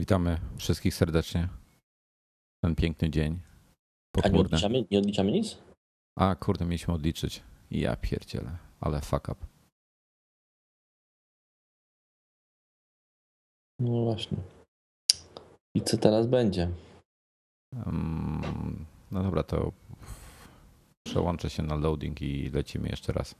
Witamy wszystkich serdecznie. Ten piękny dzień. A nie Pochmurny. odliczamy, nie odliczamy nic? A kurde, mieliśmy odliczyć. Ja pierdzielę, ale fuck up. No właśnie. I co teraz będzie? Mm, no dobra, to przełączę się na loading i lecimy jeszcze raz.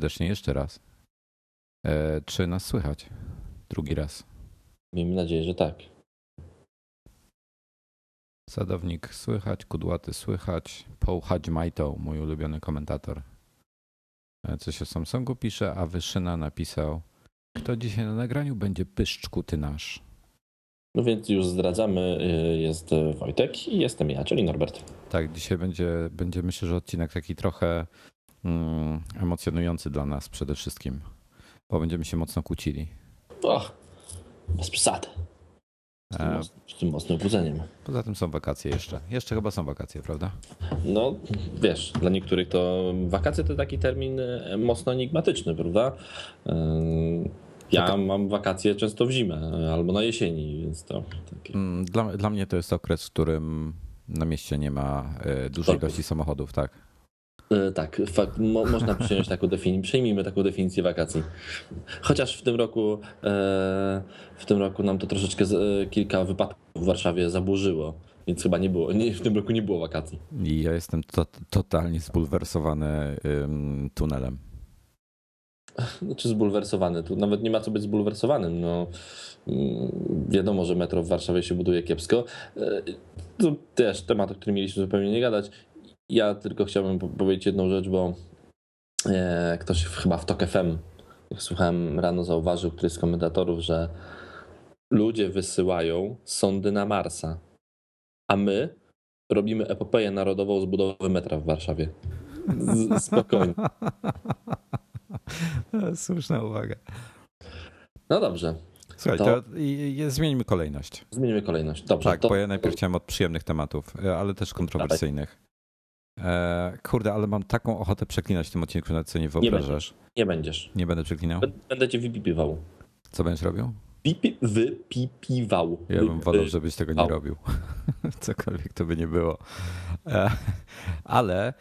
Serdecznie jeszcze raz. E, czy nas słychać? Drugi raz. Miejmy nadzieję, że tak. Sadownik słychać, kudłaty słychać, Paul Hadźmajto, mój ulubiony komentator. E, Coś o Samsungu pisze, a Wyszyna napisał kto dzisiaj na nagraniu będzie pyszczku ty nasz. No więc już zdradzamy, y, jest Wojtek i jestem ja, czyli Norbert. Tak, dzisiaj będzie, będzie myślę, że odcinek taki trochę emocjonujący dla nas przede wszystkim, bo będziemy się mocno kłócili. Och, bez przesady. Z tym, E, moc- z tym mocnym kłóceniem. Poza tym są wakacje jeszcze. Jeszcze chyba są wakacje, prawda? No, wiesz, dla niektórych to wakacje to taki termin y, mocno enigmatyczny, prawda? Y, Ja tak. mam wakacje często w zimę albo na jesieni, więc to takie. Mm, Dla, dla mnie to jest okres, w którym na mieście nie ma e, dużej ilości samochodów, tak. E, Tak, fakt, mo, można przyjąć taką definicję, przyjmijmy taką definicję wakacji. Chociaż w tym roku e, w tym roku nam to troszeczkę z, e, kilka wypadków w Warszawie zaburzyło, więc chyba nie było, nie, w tym roku nie było wakacji. I ja jestem to, totalnie zbulwersowany ym, tunelem. Znaczy zbulwersowany, tu nawet nie ma co być zbulwersowanym, no mm, wiadomo, że metro w Warszawie się buduje kiepsko. E, To też temat, o którym mieliśmy zupełnie nie gadać. Ja tylko chciałbym po- powiedzieć jedną rzecz, bo e, ktoś chyba w TOK FM, jak słuchałem rano, zauważył, któryś z komentatorów, że ludzie wysyłają sondy na Marsa, a my robimy epopeję narodową z budowy metra w Warszawie. Z, spokojnie. Słuszna uwaga. No dobrze, Słuchaj, To- to, zmieńmy kolejność. zmienimy kolejność. Dobrze, Tak, to, bo ja najpierw chciałem od przyjemnych tematów, e, ale też kontrowersyjnych. E, kurde, ale mam taką ochotę przeklinać w tym odcinku, na co nie wyobrażasz. nie będziesz. Nie będę przeklinał? Bę- Będę cię wypipiwał. Co będziesz robił? Pipi, wypipiwał. Ja bym wolał, Wy- żebyś tego nie robił. Cokolwiek to by nie było. E, ale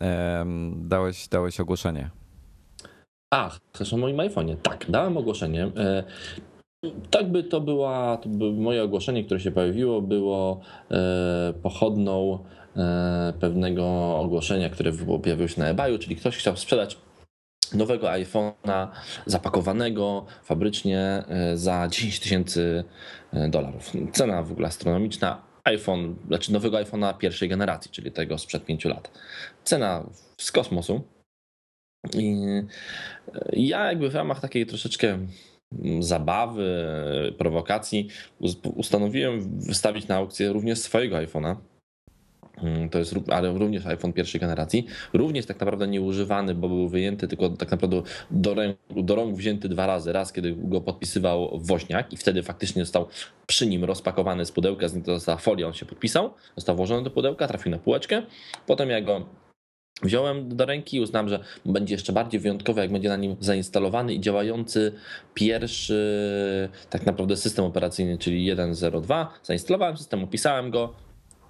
em, dałeś, dałeś ogłoszenie. Ach, chcesz o moim iPhone'ie. Tak, dałem ogłoszenie. E, Tak by to była, to by moje ogłoszenie, które się pojawiło, było e, pochodną e, pewnego ogłoszenia, które pojawiło się na eBayu, czyli ktoś chciał sprzedać nowego iPhone'a zapakowanego fabrycznie e, za 10 tysięcy e, dolarów. Cena w ogóle astronomiczna. iPhone, znaczy nowego iPhone'a pierwszej generacji, czyli tego sprzed 5 lat. Cena z kosmosu. I e, ja jakby w ramach takiej troszeczkę mm, zabawy, e, prowokacji us- ustanowiłem wystawić na aukcję również swojego iPhone'a. Mm, To jest, ale również iPhone pierwszej generacji. Również tak naprawdę nieużywany, bo był wyjęty, tylko tak naprawdę do rąk, do rąk wzięty dwa razy. Raz, kiedy go podpisywał Woźniak i wtedy faktycznie został przy nim rozpakowany z pudełka, z nim to została folia, on się podpisał, został włożony do pudełka, trafił na półeczkę. Potem ja go wziąłem do ręki i uznałem, że będzie jeszcze bardziej wyjątkowy, jak będzie na nim zainstalowany i działający pierwszy tak naprawdę system operacyjny, czyli 1.0.2. Zainstalowałem system, opisałem go,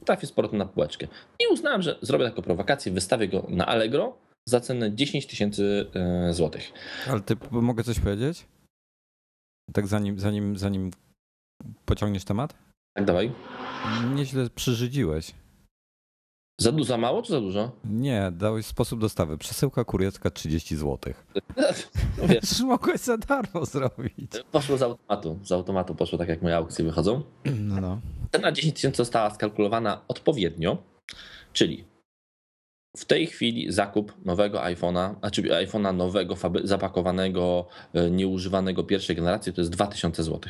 trafił z powrotem na półeczkę. I uznałem, że zrobię taką prowokację, wystawię go na Allegro za cenę 10 tysięcy e, złotych. Ale ty mogę coś powiedzieć? Tak zanim, zanim, zanim pociągniesz temat? Tak, dawaj. Nieźle przyrzydziłeś. Za, du- za mało czy za dużo? Nie, dałeś sposób dostawy. Przesyłka kurierska 30 zł. No wiesz, mogłeś za darmo zrobić. poszło z automatu. Z automatu poszło tak, jak moje aukcje wychodzą. No, no. Cena 10 tysięcy została skalkulowana odpowiednio, czyli w tej chwili zakup nowego iPhone'a, znaczy iPhone'a nowego, zapakowanego, e, nieużywanego pierwszej generacji to jest 2000 zł.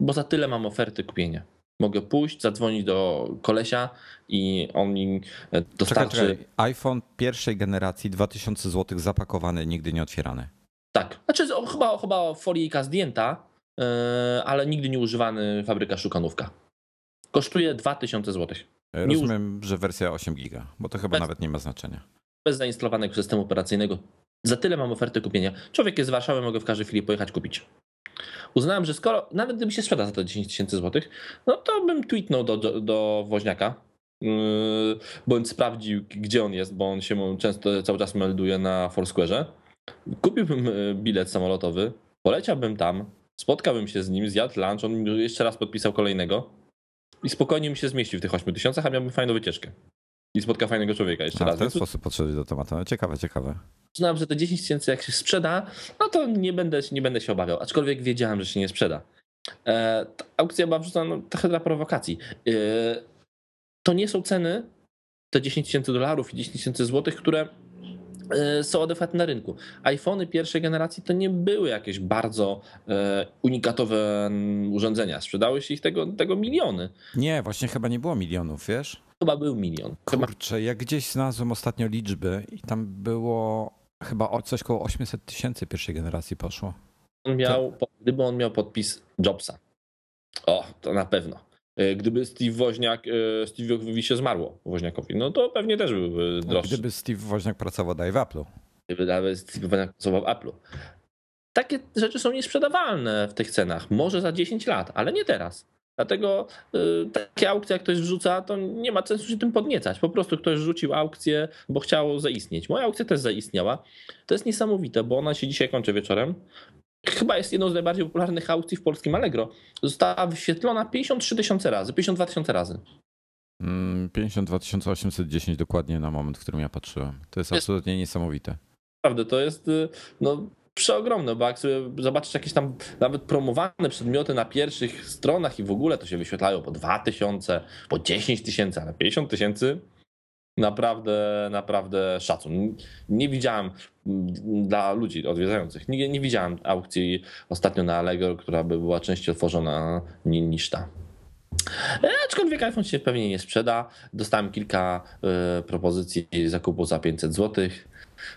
Bo za tyle mam oferty kupienia. Mogę pójść, zadzwonić do kolesia i on mi e, dostarczy. Czekaj, czekaj. iPhone pierwszej generacji 2000 zł zapakowany, nigdy nie otwierany. Tak. Znaczy chyba, chyba folijka zdjęta, e, ale nigdy nie używany fabryka szukanówka. Kosztuje 2000 zł. Rozumiem, że wersja 8 giga, bo to chyba bez, nawet nie ma znaczenia. Bez zainstalowanego systemu operacyjnego. Za tyle mam oferty kupienia. Człowiek jest z Warszawy, mogę w każdej chwili pojechać kupić. Uznałem, że skoro, nawet gdyby się sprzeda za to 10 tysięcy złotych, no to bym tweetnął do, do, do woźniaka, yy, bądź sprawdził, gdzie on jest, bo on się często cały czas melduje na Foursquare'ze. Kupiłbym yy, bilet samolotowy, poleciałbym tam, spotkałbym się z nim, zjadł lunch, on jeszcze raz podpisał kolejnego i spokojnie mi się zmieścił w tych 8 tysiącach, a miałbym fajną wycieczkę. I spotka fajnego człowieka jeszcze a, raz. W ten sposób podszedłeś do tematu. No, ciekawe, ciekawe. Uznałem, że te 10 tysięcy jak się sprzeda, no to nie będę, nie będę się obawiał. Aczkolwiek wiedziałem, że się nie sprzeda. E, aukcja była wrzucona no, trochę dla prowokacji. E, to nie są ceny, te 10 tysięcy dolarów i 10 tysięcy złotych, które E, są adekwatne na rynku. iPhony pierwszej generacji to nie były jakieś bardzo e, unikatowe urządzenia. Sprzedały się ich tego, tego miliony. Nie, właśnie chyba nie było milionów, wiesz? Chyba był milion. Kurczę, ja gdzieś znalazłem ostatnio liczby i tam było chyba coś koło 800 tysięcy pierwszej generacji poszło. On miał, to... gdyby on miał podpis Jobsa. O, to na pewno. E, gdyby Steve Woźniak, e, Steve'owi się zmarło, Woźniakowi, no to pewnie też byłby droższy. Gdyby Steve Woźniak pracował dalej w Apple'u. Gdyby nawet Steve Woźniak pracował w Apple'u. Takie rzeczy są niesprzedawalne w tych cenach. Może za 10 lat, ale nie teraz. Dlatego y, takie aukcje, jak ktoś wrzuca, to nie ma sensu się tym podniecać. Po prostu ktoś rzucił aukcję, bo chciał zaistnieć. Moja aukcja też zaistniała. To jest niesamowite, bo ona się dzisiaj kończy wieczorem chyba jest jedną z najbardziej popularnych aukcji w polskim Allegro. Została wyświetlona 53 tysiące razy, 52 tysiące razy. 52 mm, 810 dokładnie na moment, w którym ja patrzyłem. To jest, absolutnie niesamowite. Naprawdę, to jest y, no, przeogromne, bo jak sobie zobaczysz jakieś tam nawet promowane przedmioty na pierwszych stronach i w ogóle to się wyświetlają po 2000, po 10 tysięcy, ale 50 tysięcy naprawdę, naprawdę szacun. Nie widziałem dla ludzi odwiedzających, nie, nie widziałem aukcji ostatnio na Allegro, która by była częściej otworzona niż ta. E, aczkolwiek iPhone się pewnie nie sprzeda. Dostałem kilka y, propozycji zakupu za 500 zł.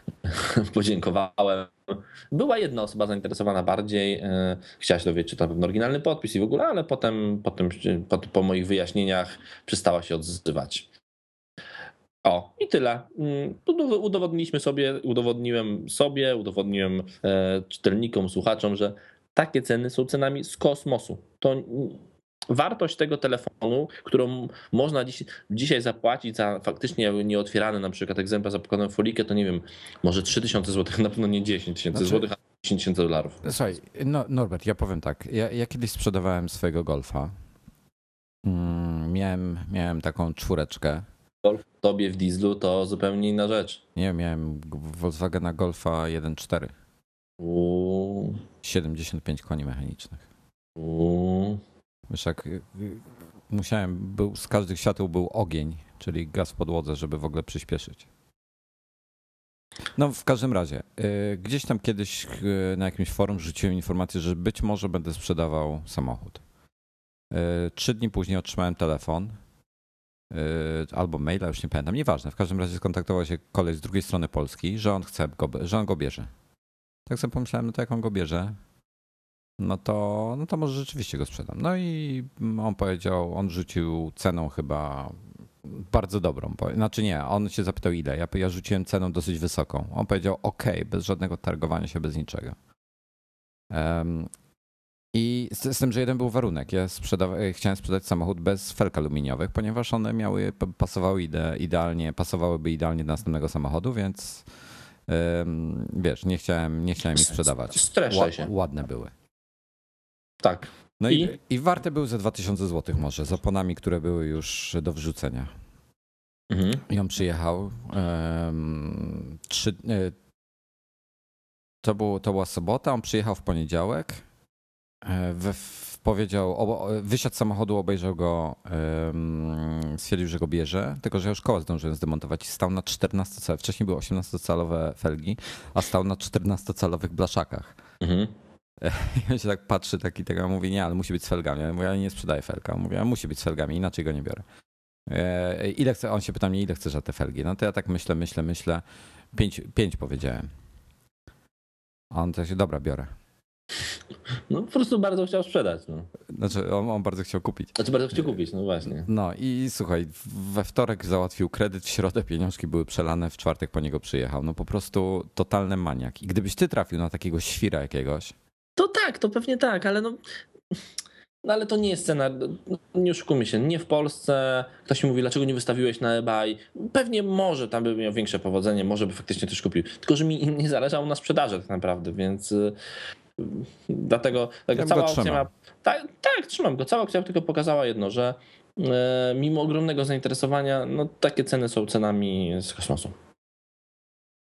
Podziękowałem. Była jedna osoba zainteresowana bardziej. Y, chciała się dowiedzieć, czy to pewien oryginalny podpis i w ogóle, ale potem, potem po, po moich wyjaśnieniach przestała się odzywać. O, i tyle. Mm, udowodniliśmy sobie, udowodniłem sobie, udowodniłem e, czytelnikom, słuchaczom, że takie ceny są cenami z kosmosu. To wartość tego telefonu, którą można dziś, dzisiaj zapłacić za faktycznie nieotwierany na przykład egzemplarz zapakowany w folikę, to nie wiem, może 3000 zł, na pewno nie 10 tysięcy znaczy, złotych, a 10 tysięcy dolarów. Słuchaj, no, Norbert, ja powiem tak. Ja, ja kiedyś sprzedawałem swojego Golfa. Mm, miałem, miałem taką czwóreczkę Golf tobie w dieslu to zupełnie inna rzecz. Nie, miałem Volkswagena Golfa 1.4. Uuu. 75 koni mechanicznych. Uuu. Wiesz, y, y, musiałem, był, z każdych świateł był ogień, czyli gaz w podłodze, żeby w ogóle przyspieszyć. No w każdym razie, y, gdzieś tam kiedyś na jakimś forum rzuciłem informację, że być może będę sprzedawał samochód. Trzy dni później otrzymałem telefon albo maila, już nie pamiętam, nieważne. W każdym razie skontaktował się koleś z drugiej strony Polski, że on chce, go, że on go bierze. Tak sobie pomyślałem, no to jak on go bierze, no to, no to może rzeczywiście go sprzedam. No i on powiedział, on rzucił ceną chyba bardzo dobrą. Znaczy nie, on się zapytał ile. Ja, ja rzuciłem ceną dosyć wysoką. On powiedział ok, bez żadnego targowania się, bez niczego. Um, i z, z, tym, że jeden był warunek. Ja sprzedawa- chciałem sprzedać samochód bez felk aluminiowych, ponieważ one miały, pasowały ide, idealnie, pasowałyby idealnie do następnego samochodu, więc um, wiesz, nie chciałem, nie chciałem ich sprzedawać. Streszę się. Ładne były. Tak. No i, i, i warte były ze 2000 zł może, z oponami, które były już do wrzucenia. Mhm. I on przyjechał. Um, trzy, e, to, było, to była sobota, on przyjechał w poniedziałek. E, we, powiedział, o, wysiadł z samochodu, obejrzał go, um, stwierdził, że go bierze, tylko że ja już koła zdążyłem zdemontować i stał na 14 calowych, wcześniej były 18-calowe felgi, a stał na 14-calowych blaszakach. Mhm. On się tak patrzy, taki tego mówi, nie, ale musi być z felgami. Ja mówię, ja nie sprzedaję felga. On mówi, ale musi być z felgami, inaczej go nie biorę. E, ile chce, on się pyta mnie, ile chcesz za te felgi? No to ja tak myślę, myślę, myślę. Pięć, pięć powiedziałem. A on też, dobra, biorę. No po prostu bardzo chciał sprzedać. No. Znaczy on, on, bardzo chciał kupić. Znaczy bardzo chciał kupić, no właśnie. No i słuchaj, we wtorek załatwił kredyt, w środę pieniążki były przelane, w czwartek po niego przyjechał. No po prostu totalny maniak. I gdybyś ty trafił na takiego świra jakiegoś, to tak, to pewnie tak, ale no. No ale to nie jest cena, no, nie oszukujmy się, nie w Polsce. Ktoś mi mówi, dlaczego nie wystawiłeś na eBay. Pewnie może tam by miał większe powodzenie, może by faktycznie coś kupił. Tylko, że mi nie zależało na sprzedaży tak naprawdę, więc y, dlatego, dlatego cała opcja ma... Tak, tak, trzymam go. Cała opcja tylko pokazała jedno, że e, mimo ogromnego zainteresowania, no takie ceny są cenami z kosmosu.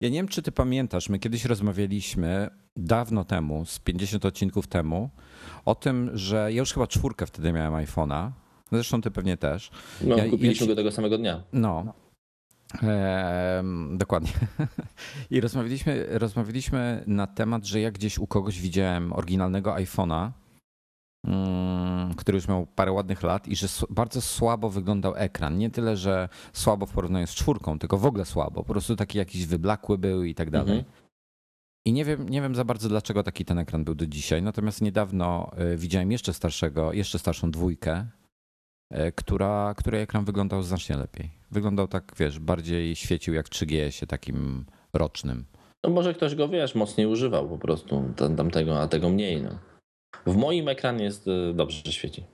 Ja nie wiem, czy ty pamiętasz, my kiedyś rozmawialiśmy dawno temu, z 50 odcinków temu, o tym, że ja już chyba czwórkę wtedy miałem iPhone'a. Zresztą ty pewnie też. No, ja, kupiliśmy go tego samego dnia. No. Eee, dokładnie. I rozmawialiśmy, rozmawialiśmy na temat, że ja gdzieś u kogoś widziałem oryginalnego iPhone'a, który już miał parę ładnych lat i że bardzo słabo wyglądał ekran. Nie tyle, że słabo w porównaniu z czwórką, tylko w ogóle słabo. Po prostu taki jakiś wyblakły był i tak dalej. Mhm. I nie wiem, nie wiem za bardzo, dlaczego taki ten ekran był do dzisiaj. Natomiast niedawno e, widziałem jeszcze starszego, jeszcze starszą dwójkę, e, która, której ekran wyglądał znacznie lepiej. Wyglądał tak, wiesz, bardziej świecił jak 3GS, takim rocznym. No może ktoś go, wiesz, mocniej używał po prostu tamtego, a tego mniej. No. W moim ekranie jest e, dobrze, że świeci.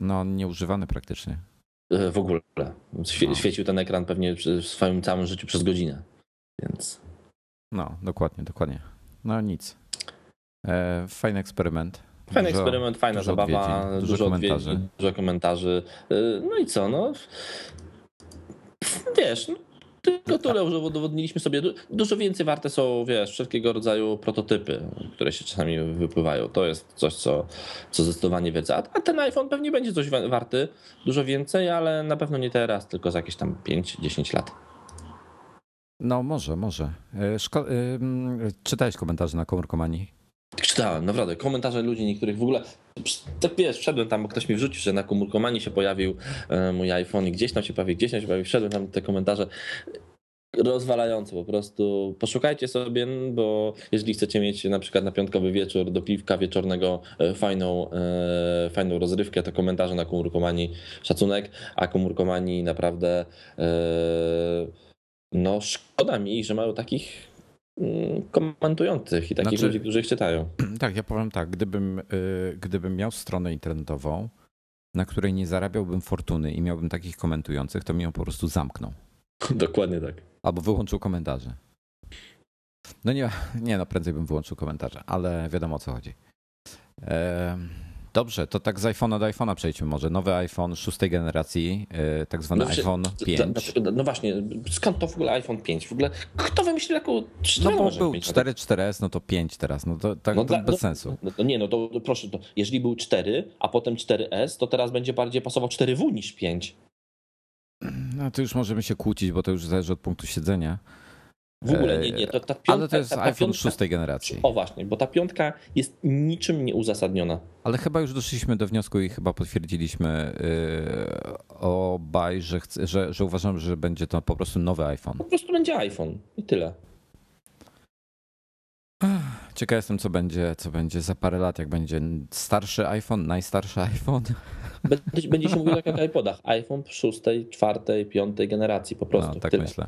No, nieużywany praktycznie. E, w ogóle. Świe, no. Świecił ten ekran pewnie w swoim całym życiu przez godzinę. Więc. No, dokładnie, dokładnie. No nic. E, fajny eksperyment. Fajny dużo, eksperyment, fajna zabawa, odwiedzin, dużo, dużo komentarzy. dużo komentarzy. No i co? No, wiesz, no, tylko tyle, że udowodniliśmy sobie. Dużo więcej warte są, wiesz, wszelkiego rodzaju prototypy, które się czasami wypływają. To jest coś, co, co zdecydowanie wiedza. A ten iPhone pewnie będzie coś warty, dużo więcej, ale na pewno nie teraz, tylko za jakieś tam 5-10 lat. No może, może. E, szko- yy, czytałeś komentarze na komórkomanii? Czytałem, naprawdę. Komentarze ludzi niektórych w ogóle. Tak wiesz, wszedłem tam, bo ktoś mi wrzucił, że na komórkomanii się pojawił e, mój iPhone i gdzieś tam się pojawił, gdzieś tam się pojawił. Wszedłem tam te komentarze rozwalające po prostu. Poszukajcie sobie, bo jeżeli chcecie mieć na przykład na piątkowy wieczór do piwka wieczornego e, fajną, e, fajną rozrywkę, to komentarze na komórkomanii szacunek, a komórkomanii naprawdę no szkoda mi, że mają takich komentujących i takich znaczy, ludzi, którzy ich czytają. Tak, ja powiem tak, gdybym, y, gdybym miał stronę internetową, na której nie zarabiałbym fortuny i miałbym takich komentujących, to mi ją po prostu zamknął. Dokładnie tak. Albo wyłączył komentarze. No nie, nie no, prędzej bym wyłączył komentarze, ale wiadomo o co chodzi. Dobrze, to tak z iPhone'a do iPhone'a przejdźmy może. Nowy iPhone szóstej generacji, e, tak zwany no, iPhone 5. No właśnie, skąd to w ogóle iPhone 5? W ogóle kto wymyślił taką No bo był 4, 4S, no to 5 teraz, no to tak no, to bez no, sensu. No, nie, no to, to proszę, to jeżeli był 4, a potem 4S, to teraz będzie bardziej pasował 4W niż 5. No to już możemy się kłócić, bo to już zależy od punktu siedzenia. W ogóle nie, nie. To, ta piątka, Ale to jest ta, ta iPhone piątka, szóstej generacji. O właśnie, bo ta piątka jest niczym nieuzasadniona. Ale chyba już doszliśmy do wniosku i chyba potwierdziliśmy yy, obaj, że, chce, że, że uważam, że będzie to po prostu nowy iPhone. Po prostu będzie iPhone i tyle. Ciekaw jestem, co będzie, co będzie za parę lat, jak będzie starszy iPhone, najstarszy iPhone. Będzie, będzie się mówiło tak jak o iPodach. iPhone szóstej, czwartej, piątej generacji po prostu. No, tak tyle. myślę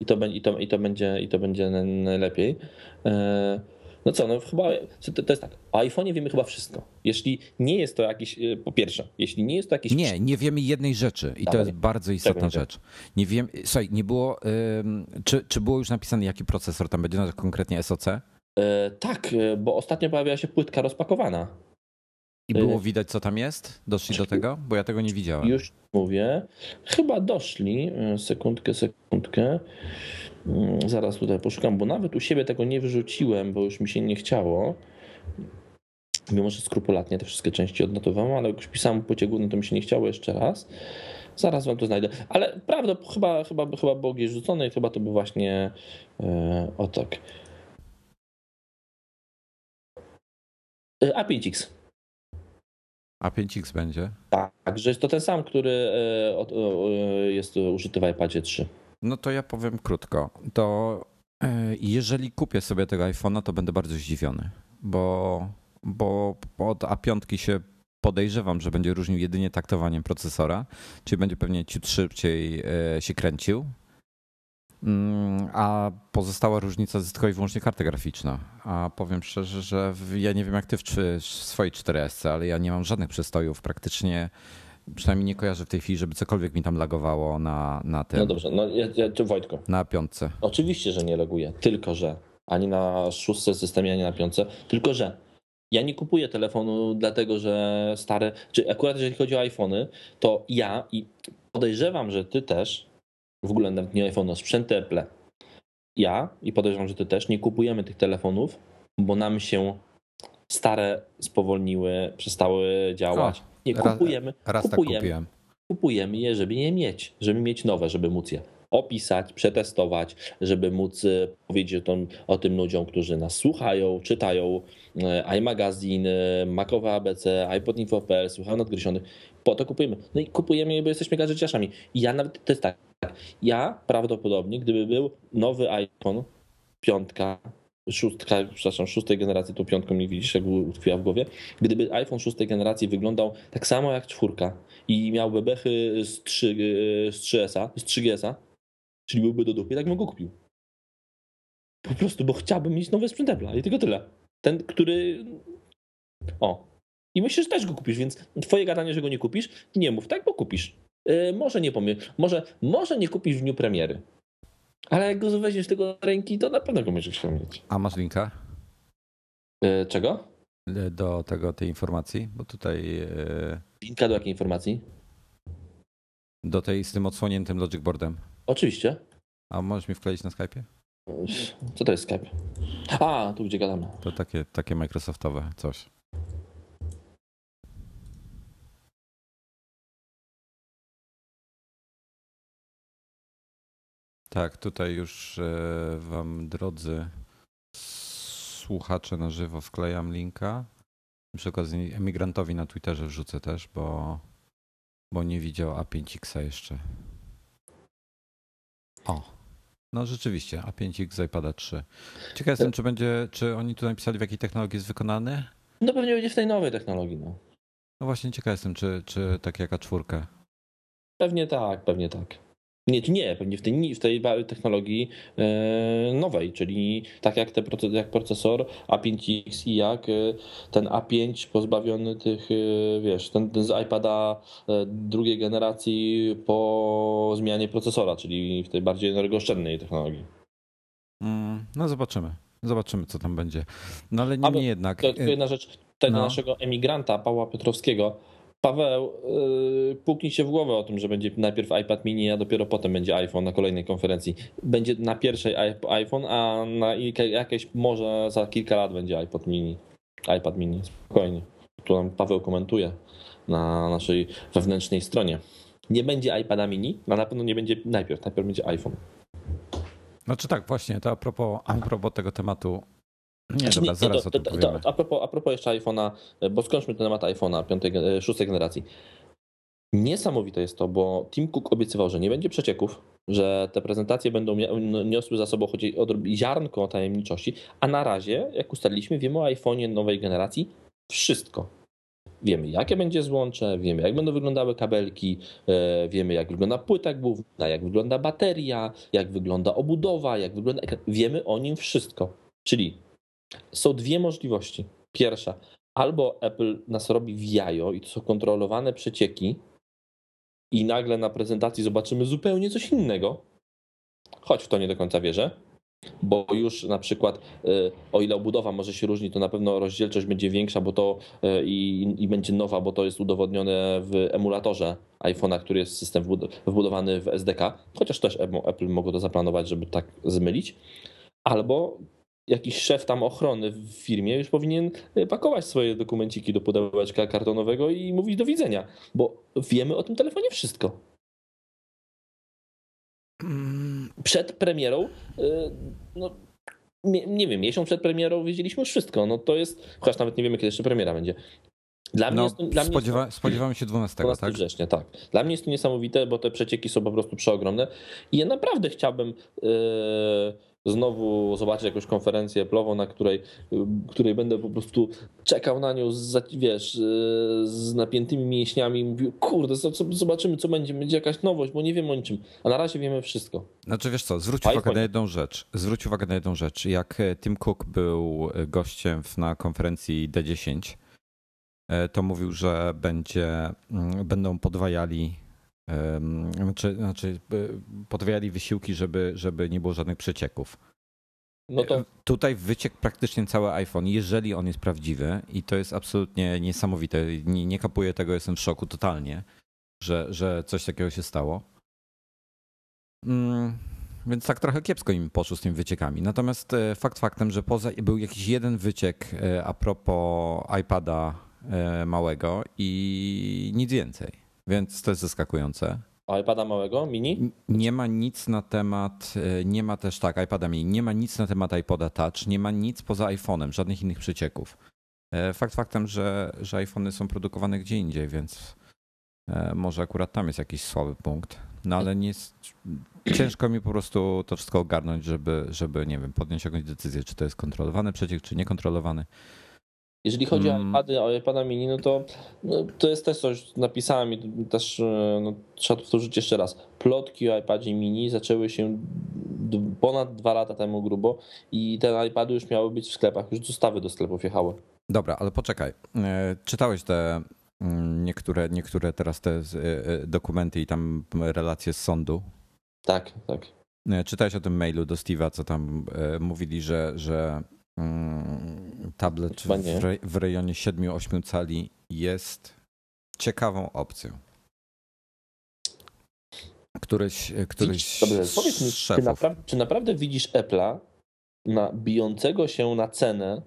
i to, i, to, i, to będzie, i to będzie najlepiej. E, no co, no chyba to jest tak. O iPhone'ie wiemy chyba wszystko. Jeśli nie jest to jakiś, e, po pierwsze, jeśli nie jest to jakiś. Nie, nie wiemy jednej rzeczy i to jest bardzo istotna rzecz. Nie wiem, słuchaj, nie było. Czy, czy było już napisane, jaki procesor tam będzie, no, konkretnie SoC? E, tak, bo ostatnio pojawiła się płytka rozpakowana. I było widać, co tam jest? Doszli do tego? Bo ja tego nie widziałem. Już mówię. Chyba doszli. E, sekundkę, sekundkę. Mm, zaraz tutaj poszukam, bo nawet u siebie tego nie wyrzuciłem, bo już mi się nie chciało. Mimo, że skrupulatnie te wszystkie części odnotowałem, ale jak już pisałem płycie głównej, to mi się nie chciało jeszcze raz. Zaraz wam to znajdę. Ale prawda, chyba, chyba, chyba było gdzieś rzucone i chyba to by właśnie e, o tak. E, A5X. A5X będzie? Tak, że jest to ten sam, który e, jest użyty w iPadzie 3. No to ja powiem krótko. To e, jeżeli kupię sobie tego iPhone'a, to będę bardzo zdziwiony, bo, bo od A5 się podejrzewam, że będzie różnił jedynie taktowaniem procesora, czyli będzie pewnie ciut szybciej e, się kręcił. Mm, A pozostała różnica jest tylko i wyłącznie karta graficzna. A powiem szczerze, że ja nie wiem jak ty w, swojej 4S, ale ja nie mam żadnych przystojów praktycznie. Przynajmniej nie kojarzę w tej chwili, żeby cokolwiek mi tam lagowało na, na tym, No dobrze, no ja, ja, Wojtko, na piątce. Oczywiście, że nie loguję, tylko że ani na szóstce systemie, ani na piątce, tylko że ja nie kupuję telefonu dlatego, że stare, czy akurat jeżeli chodzi o iPhony, to ja i podejrzewam, że ty też, w ogóle nawet nie iPhone, sprzęty Apple, ja i podejrzewam, że ty też nie kupujemy tych telefonów, bo nam się stare spowolniły, przestały działać. Nie kupujemy, Raz tak kupujemy, kupiłem. kupujemy je, żeby je mieć, żeby mieć nowe, żeby móc je opisać, przetestować, żeby móc e, powiedzieć o tym, o tym ludziom, którzy nas słuchają, czytają e, iMagazine, Macowe ABC, iPodinfo.pl, słuchają nadgryzionych. Po to kupujemy. No i kupujemy je, bo jesteśmy gadżeciarzami. I ja nawet, to jest tak, ja prawdopodobnie, gdyby był nowy iPhone, piątka, szóstka, przepraszam, szóstej generacji, to piątką nie widzisz, jak utkwiła w głowie, gdyby iPhone szóstej generacji wyglądał tak samo jak czwórka i miał bebechy z, 3, z 3S-a, z 3GS-a, czyli byłby do dupy, tak bym go kupił. Po prostu, bo chciałbym mieć nowy sprzęt Apple'a i tylko tyle. Ten, który... O. I myślę, że też go kupisz, więc twoje gadanie, że go nie kupisz, nie mów tak, bo kupisz. Yy, może nie pomyl, może, może nie kupisz w dniu premiery. Ale jak go weźmiesz tego do ręki, to na pewno go będziesz chciał mieć. A masz linka Yy, czego? do tego, tej informacji? Bo tutaj Linka do jakiej informacji? do tej z tym odsłoniętym logic boardem. Oczywiście. A możesz mi wkleić na Skype'ie? Co to jest Skype? A, tu gdzie gadamy. To takie, takie Microsoftowe coś. Tak, tutaj już e, wam drodzy słuchacze na żywo wklejam linka. Przy okazji emigrantowi na Twitterze wrzucę też, bo, bo nie widział A5X jeszcze. O, no rzeczywiście, A5X z iPada 3. Ciekaw jestem, czy będzie, czy oni tu napisali w jakiej technologii jest wykonany? No pewnie będzie w tej nowej technologii. No. No właśnie ciekaw jestem, czy, czy tak jak A4. Pewnie tak, pewnie tak. Nie, nie, pewnie w tej, w tej technologii e, nowej, czyli tak jak, te, jak procesor A5X i jak e, ten A5 pozbawiony tych, e, wiesz, ten, ten z iPada drugiej generacji po zmianie procesora, czyli w tej bardziej energooszczędnej technologii. Mm, no zobaczymy. Zobaczymy, co tam będzie. No ale niemniej jednak. To, to jedna rzecz, do No. naszego emigranta Pawła Piotrowskiego. Paweł, yy, puknij się w głowę o tym, że będzie najpierw iPad mini, a dopiero potem będzie iPhone na kolejnej konferencji. Będzie na pierwszej iPhone, a na jakieś może za kilka lat będzie iPod mini. iPad mini, spokojnie. Nam Paweł komentuje na naszej wewnętrznej stronie. Nie będzie iPada mini, a na pewno nie będzie najpierw, najpierw będzie iPhone. Znaczy tak, właśnie, to a propos, a propos tego tematu. Nie, Znaczy, dobra, zaraz to, to, to, powiemy. a, propos, a propos jeszcze iPhone'a, bo skończmy ten temat iPhone'a piątej, gen- szóstej generacji. Niesamowite jest to, bo Tim Cook obiecywał, że nie będzie przecieków, że te prezentacje będą niosły za sobą choć ziarnko tajemniczości, a na razie, jak ustaliliśmy, wiemy o iPhone'ie nowej generacji wszystko. Wiemy, jakie będzie złącze, wiemy, jak będą wyglądały kabelki, e, wiemy, jak wygląda płyta główna, jak wygląda bateria, jak wygląda obudowa, jak wygląda ekran. Wiemy o nim wszystko. Czyli są dwie możliwości. Pierwsza, albo Apple nas robi w jajo i to są kontrolowane przecieki i nagle na prezentacji zobaczymy zupełnie coś innego, choć w to nie do końca wierzę, bo już na przykład y, o ile obudowa może się różni, to na pewno rozdzielczość będzie większa, bo to y, i, i będzie nowa, bo to jest udowodnione w emulatorze iPhone'a, który jest system wbud- wbudowany w SDK, chociaż też Apple mogło to zaplanować, żeby tak zmylić. Albo jakiś szef tam ochrony w firmie już powinien e, pakować swoje dokumenciki do pudełeczka kartonowego i mówić do widzenia, bo wiemy o tym telefonie wszystko. Mm, Przed premierą, e, no nie, nie wiem, miesiąc przed premierą wiedzieliśmy już wszystko. No to jest, chociaż nawet nie wiemy, kiedy jeszcze premiera będzie. Dla mnie No, jest to, dla mnie jest spodziewa, spodziewamy się 12, 12 tak? września, tak. Dla mnie jest to niesamowite, bo te przecieki są po prostu przeogromne i ja naprawdę chciałbym e, znowu zobaczyć jakąś konferencję Apple'ową, na której, e, której będę po prostu czekał na nią z, wiesz, e, z napiętymi mięśniami i mówił, kurde, zo- zo- zobaczymy co będzie, będzie jakaś nowość, bo nie wiem o niczym, a na razie wiemy wszystko. Znaczy wiesz co, zwróć uwagę na jedną rzecz. Zwróć uwagę na jedną rzecz. Jak e, Tim Cook był e, gościem na konferencji D10, e, to mówił, że będzie, mm, będą podwajali em, znaczy, podwajali wysiłki, żeby, żeby nie było żadnych przecieków. No to Tutaj wyciekł praktycznie cały iPhone, jeżeli on jest prawdziwy i to jest absolutnie niesamowite. Nie, nie kapuję tego, jestem w szoku totalnie, że, że coś takiego się stało. Mm, więc tak trochę kiepsko im poszło z tymi wyciekami. Natomiast e, fakt faktem, że poza, był jakiś jeden wyciek e, a propos iPada e, małego i nic więcej. Więc to jest zaskakujące. a iPada małego, mini? Nie ma nic na temat, e, nie ma też tak, iPada mini, nie ma nic na temat iPoda Touch, nie ma nic poza iPhone'em, żadnych innych przecieków. E, Fakt faktem, że, że iPhony są produkowane gdzie indziej, więc e, może akurat tam jest jakiś słaby punkt. No ale nie jest, ciężko mi po prostu to wszystko ogarnąć, żeby, żeby, nie wiem, podjąć jakąś decyzję, czy to jest kontrolowany przeciek, czy niekontrolowany. Jeżeli chodzi Mm. o iPady, o iPada mini, no to no, to jest też coś, napisałem i też e, no, trzeba powtórzyć jeszcze raz. Plotki o iPadzie mini zaczęły się ponad dwa lata temu grubo i te iPady już miały być w sklepach, już dostawy do sklepów jechały. Dobra, ale poczekaj. E, Czytałeś te mm, niektóre, niektóre teraz te e, dokumenty i tam relacje z sądu? Tak, tak. Czytałeś o tym mailu do Steve'a, co tam mówili, że, że mm, tablet Chyba nie. w, re, w rejonie 7-8 cali jest ciekawą opcją. Któryś, któryś Dobrze, powiedz mi, czy, napra- czy naprawdę widzisz Apple'a na bijącego się na cenę?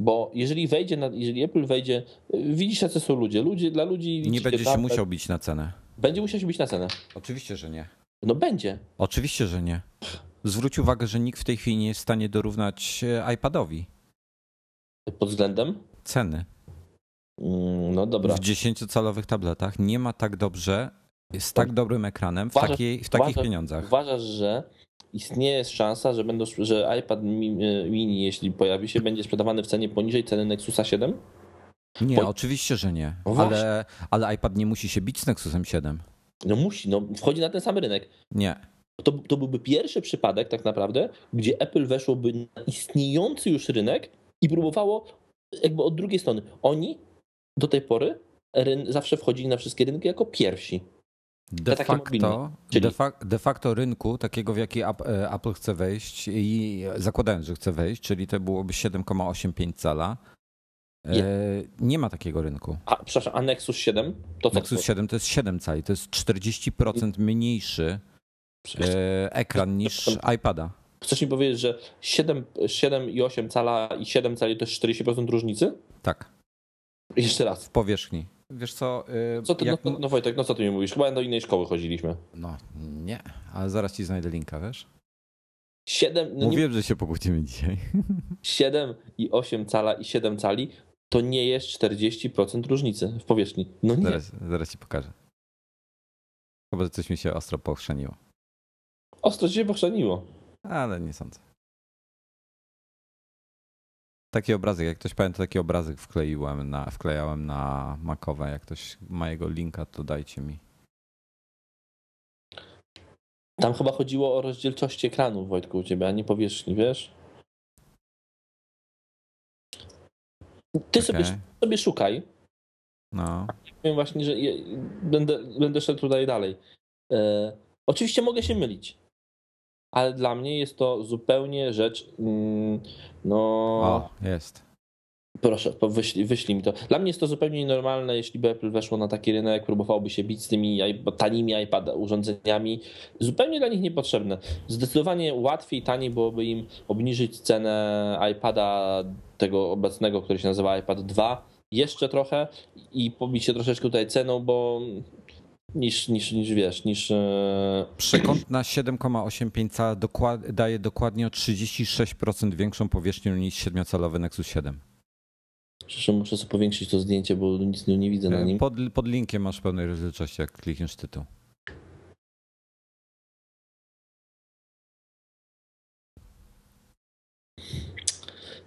Bo jeżeli wejdzie, na, jeżeli Apple wejdzie, widzisz jacy są ludzie. ludzie dla ludzi Nie będzie się tablet. musiał bić na cenę. Będzie musiał się bić na cenę. Oczywiście, że nie. No będzie. Oczywiście, że nie. Zwróć uwagę, że nikt w tej chwili nie jest w stanie dorównać e, iPadowi Pod względem? ceny. Mm, No dobra. W 10-calowych tabletach nie ma tak dobrze, z tak dobrym ekranem w, Uważasz- takiej, w takich uważasz- pieniądzach. Uważasz, że istnieje szansa, że, będą, że iPad e, mini, jeśli pojawi się, będzie sprzedawany w cenie poniżej ceny Nexusa 7? Nie, Bo- oczywiście, że nie. No. Ale, ale iPad nie musi się bić z Nexusem 7. No musi, no wchodzi na ten sam rynek. Nie. To, to byłby pierwszy przypadek tak naprawdę, gdzie Apple weszłoby na istniejący już rynek i próbowało jakby od drugiej strony. Oni do tej pory zawsze wchodzili na wszystkie rynki jako pierwsi. De facto, czyli- de, fa de facto rynku, takiego w jaki e, Apple chce wejść i zakładając, że chce wejść, czyli to byłoby 7,85 cala, e, nie ma takiego rynku. A, przepraszam, a Nexus 7? To co? Nexus 7 to jest 7 cali, to jest 40% mniejszy ekran niż iPada. Chcesz mi powiedzieć, że 7, 7 i 8 cala i 7 cali to jest 40% różnicy? Tak, Jeszcze raz. w powierzchni. Wiesz co, e, Co ty, jak, no, no Wojtek, no co ty mi mówisz? Chyba do innej szkoły chodziliśmy. no nie, ale zaraz ci znajdę linka, wiesz? 7, no nie, Mówiłem, że się pokłócimy dzisiaj. 7 i 8 cala i 7 cali to nie jest 40% różnicy w powierzchni. No nie. Zaraz, zaraz ci pokażę. Chyba, coś mi się ostro pochrzeniło. Ostro się pochrzaniło. Ale nie sądzę. Taki obrazek, jak ktoś pamięta, taki obrazek wkleiłem na, wklejałem na Macowe. Jak ktoś ma jego linka, to dajcie mi. Tam chyba chodziło o rozdzielczość ekranu, Wojtku, u ciebie, a nie powierzchni, wiesz? Ty sobie, Okej. sobie szukaj. No, Powiem właśnie, że będę, będę szedł tutaj dalej. E, oczywiście mogę się mylić, ale dla mnie jest to zupełnie rzecz, mm, no, o, jest. Proszę, wyślij, wyślij, mi to. Dla mnie jest to zupełnie nienormalne, jeśli by Apple weszło na taki rynek, próbowałoby się bić z tymi tanimi iPad urządzeniami. Zupełnie dla nich niepotrzebne. Zdecydowanie łatwiej, taniej byłoby im obniżyć cenę iPada tego obecnego, który się nazywa iPad 2 jeszcze trochę i pobić się troszeczkę tutaj ceną, bo niż, niż, niż wiesz, niż... E, Przekąt na 7,85 cala dokład, daje dokładnie o 36% większą powierzchnię niż 7-calowy Nexus 7. Przecież muszę sobie powiększyć to zdjęcie, bo nic nie, nie widzę na nim. Pod, pod linkiem masz pełnej rozdzielczości, jak klikniesz tytuł.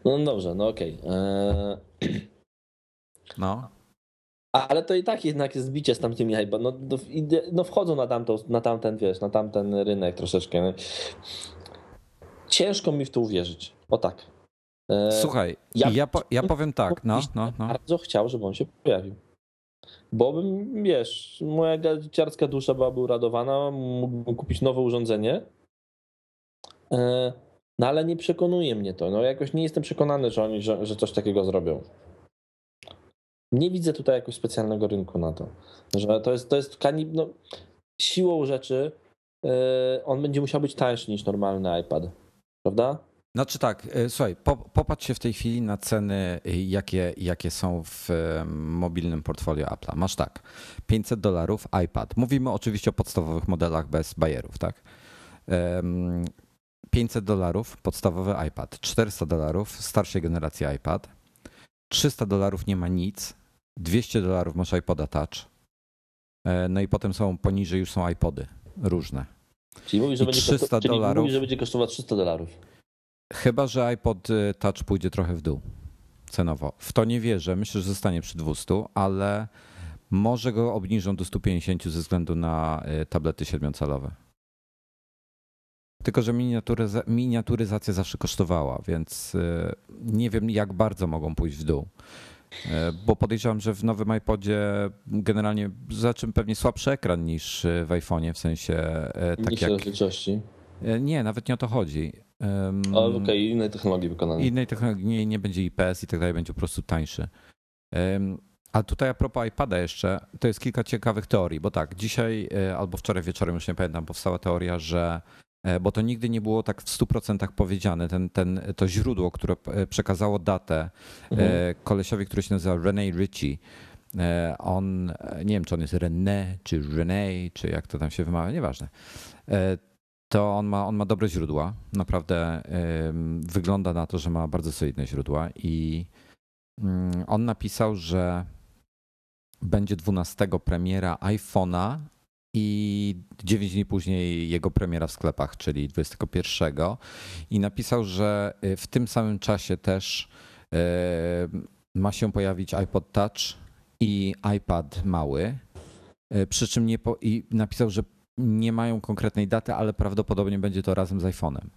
No dobrze, no okej. Okay. Eee... No. Ale to i tak jednak jest bicie z tamtymi hype. No, no, wchodzą na, tamto, na tamten, wiesz, na tamten rynek troszeczkę. Ciężko mi w to uwierzyć. O tak. E, Słuchaj, ja, ja, po, ja powiem tak, no, no, no. Bardzo chciał, żeby on się pojawił. Bo bym, wiesz, moja dzieciarska dusza byłaby uradowana, mógłbym kupić nowe urządzenie. E, no ale nie przekonuje mnie to. No jakoś nie jestem przekonany, że oni, że, że coś takiego zrobią nie widzę tutaj jakiegoś specjalnego rynku na to. Że to jest, to jest kanib, no, siłą rzeczy yy, on będzie musiał być tańszy niż normalny iPad, prawda? Znaczy tak, e, słuchaj, popatrz się w tej chwili na ceny, e, jakie, jakie są w mobilnym portfolio Apple'a. Masz tak, 500 dolarów iPad. Mówimy oczywiście o podstawowych modelach bez bajerów, tak? 500 dolarów podstawowy iPad, 400 dolarów starszej generacji iPad, 300 dolarów nie ma nic, 200 dolarów masz iPoda Touch. E, no i potem są poniżej już są iPody różne. Czyli mówisz, że, będzie, 300 dolarów, mówisz, że będzie kosztować 300 dolarów. Chyba, że iPod y, Touch pójdzie trochę w dół cenowo. W to nie wierzę. Myślę, że zostanie przy 200, ale może go obniżą do 150 ze względu na y, tablety 7-calowe. Tylko, że miniaturyza miniaturyzacja zawsze kosztowała, więc y, nie wiem, jak bardzo mogą pójść w dół. E, bo podejrzewam, że w nowym iPodzie generalnie zaczym pewnie słabszy ekran niż w iPhone'ie, w sensie e, tak Niższe jak... rozdzielczości. E, nie, nawet nie o to chodzi. Um, okej, okay, innej technologii wykonania. Innej technologii, nie, nie będzie IPS i tak dalej, będzie po prostu tańszy. Um, a tutaj a propos iPada jeszcze, to jest kilka ciekawych teorii, bo tak, dzisiaj albo wczoraj wieczorem, już nie pamiętam, powstała teoria, że E, bo to nigdy nie było tak w 100% powiedziane. Ten, ten, to źródło, które e, przekazało datę e, mhm. kolesiowi, który się nazywa Rene Ritchie, on, nie wiem czy on jest René, czy René, czy jak to tam się wymawia, nieważne. To on ma, on ma dobre źródła. Naprawdę wygląda na to, że ma bardzo solidne źródła i mm, on napisał, że będzie 12 premiera iPhone'a i 9 dni później jego premiera w sklepach, czyli 21. I napisał, że y, w tym samym czasie też y, ma się pojawić iPod Touch i iPad mały. Y, przy czym nie po, i napisał, że nie mają konkretnej daty, ale prawdopodobnie będzie to razem z iPhone'em.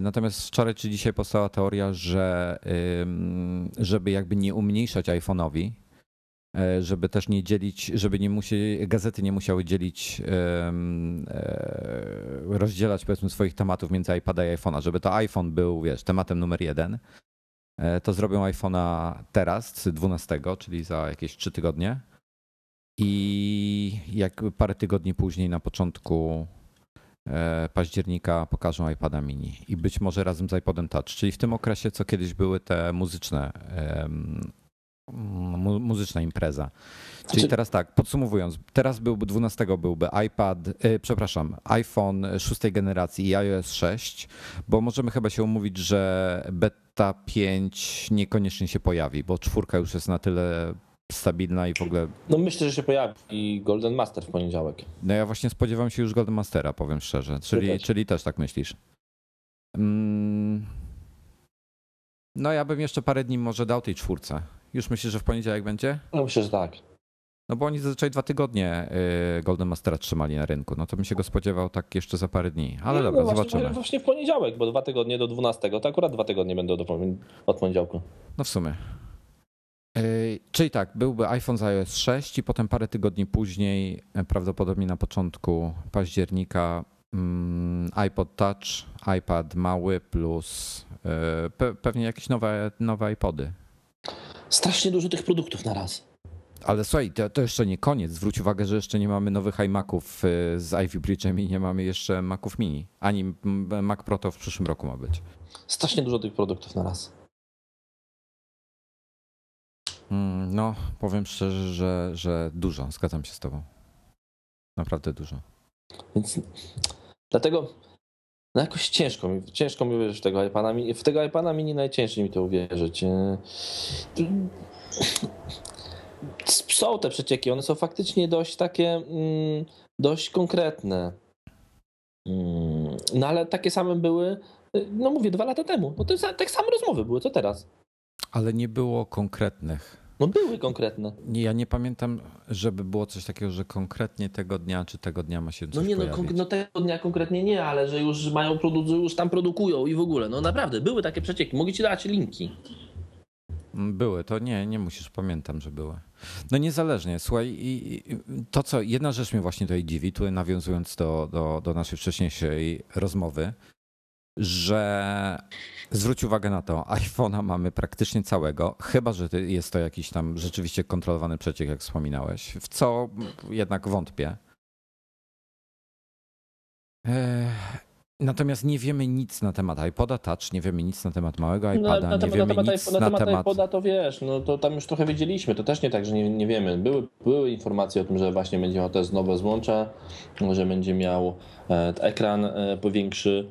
Natomiast wczoraj czy dzisiaj powstała teoria, że żeby jakby nie umniejszać iPhone'owi, żeby też nie dzielić, żeby nie musi, gazety nie musiały dzielić, e, rozdzielać powiedzmy swoich tematów między iPada i iPhone'a, żeby to iPhone był, wiesz, tematem numer jeden, e, to zrobią iPhone'a teraz, 12, czyli za jakieś 3 tygodnie. I jak parę tygodni później, na początku października, pokażą iPada mini. I być może razem z iPodem Touch, czyli w tym okresie, co kiedyś były te muzyczne mu muzyczna impreza. Czyli znaczy... teraz tak, podsumowując, teraz byłby 12 byłby iPad, yy, przepraszam, iPhone szóstej generacji i iOS 6, bo możemy chyba się umówić, że beta 5 niekoniecznie się pojawi, bo czwórka już jest na tyle stabilna i w ogóle. No myślę, że się pojawi i Golden Master w poniedziałek. No ja właśnie spodziewam się już Golden Mastera, powiem szczerze. Czyli, też. czyli też tak myślisz. Mm. No ja bym jeszcze parę dni może dał tej czwórce. Już myślisz, że w poniedziałek będzie? No myślę, że tak. No bo oni zazwyczaj dwa tygodnie y, Golden Mastera trzymali na rynku. No to bym się go spodziewał tak jeszcze za parę dni. Ale no, dobra, no zobaczymy. Właśnie, właśnie w poniedziałek, bo dwa tygodnie do 12, to akurat dwa tygodnie będą do, od poniedziałku. No w sumie. Yy, czyli tak, byłby iPhone z iOS 6 i potem parę tygodni później, e, prawdopodobnie na początku października, mm, iPod Touch, iPad mały plus pe, pewnie jakieś nowe, nowe iPody strasznie dużo tych produktów na raz. Ale słuchaj, to, to jeszcze nie koniec. Zwróć uwagę, że jeszcze nie mamy nowych iMaców y, z Ivy Bridge'em i nie mamy jeszcze Maców Mini. Ani Mac Pro to w przyszłym roku ma być. Strasznie dużo tych produktów na raz. Mm, no, powiem szczerze, że, że dużo. Zgadzam się z tobą. Naprawdę dużo. Więc dlatego no jakoś ciężko mi, ciężko mi uwierzyć w tego iPada mini. W tego iPada mini najciężej mi to uwierzyć. Są te przecieki, one są faktycznie dość takie, mm, dość konkretne. Mm, no ale takie same były, no mówię, dwa lata temu. No to tak same rozmowy były, co teraz. Ale nie było konkretnych. No były konkretne. Nie, ja nie pamiętam, żeby było coś takiego, że konkretnie tego dnia czy tego dnia ma się coś No nie, no, no, tego dnia konkretnie nie, ale że już mają już tam produkują i w ogóle. No naprawdę, były takie przecieki. Mogę ci dać linki. Mm, były, to nie, nie musisz, pamiętam, że były. No niezależnie, słuchaj, i, to co, jedna rzecz mnie właśnie tutaj dziwi, tu nawiązując do, do, do naszej wcześniejszej rozmowy, że zwróć uwagę na to, iPhone'a mamy praktycznie całego, chyba że jest to jakiś tam rzeczywiście kontrolowany przeciek, jak wspominałeś, w co jednak wątpię. Natomiast nie wiemy nic na temat iPoda Touch, nie wiemy nic na temat małego iPada, na, na temat, nie wiemy na temat, nic na, temat, na temat iPoda to wiesz, no to tam już trochę wiedzieliśmy, to też nie tak, że nie, nie wiemy. Były, były informacje o tym, że właśnie będzie miał też nowe złącze, że będzie miał e, ekran e, powiększy,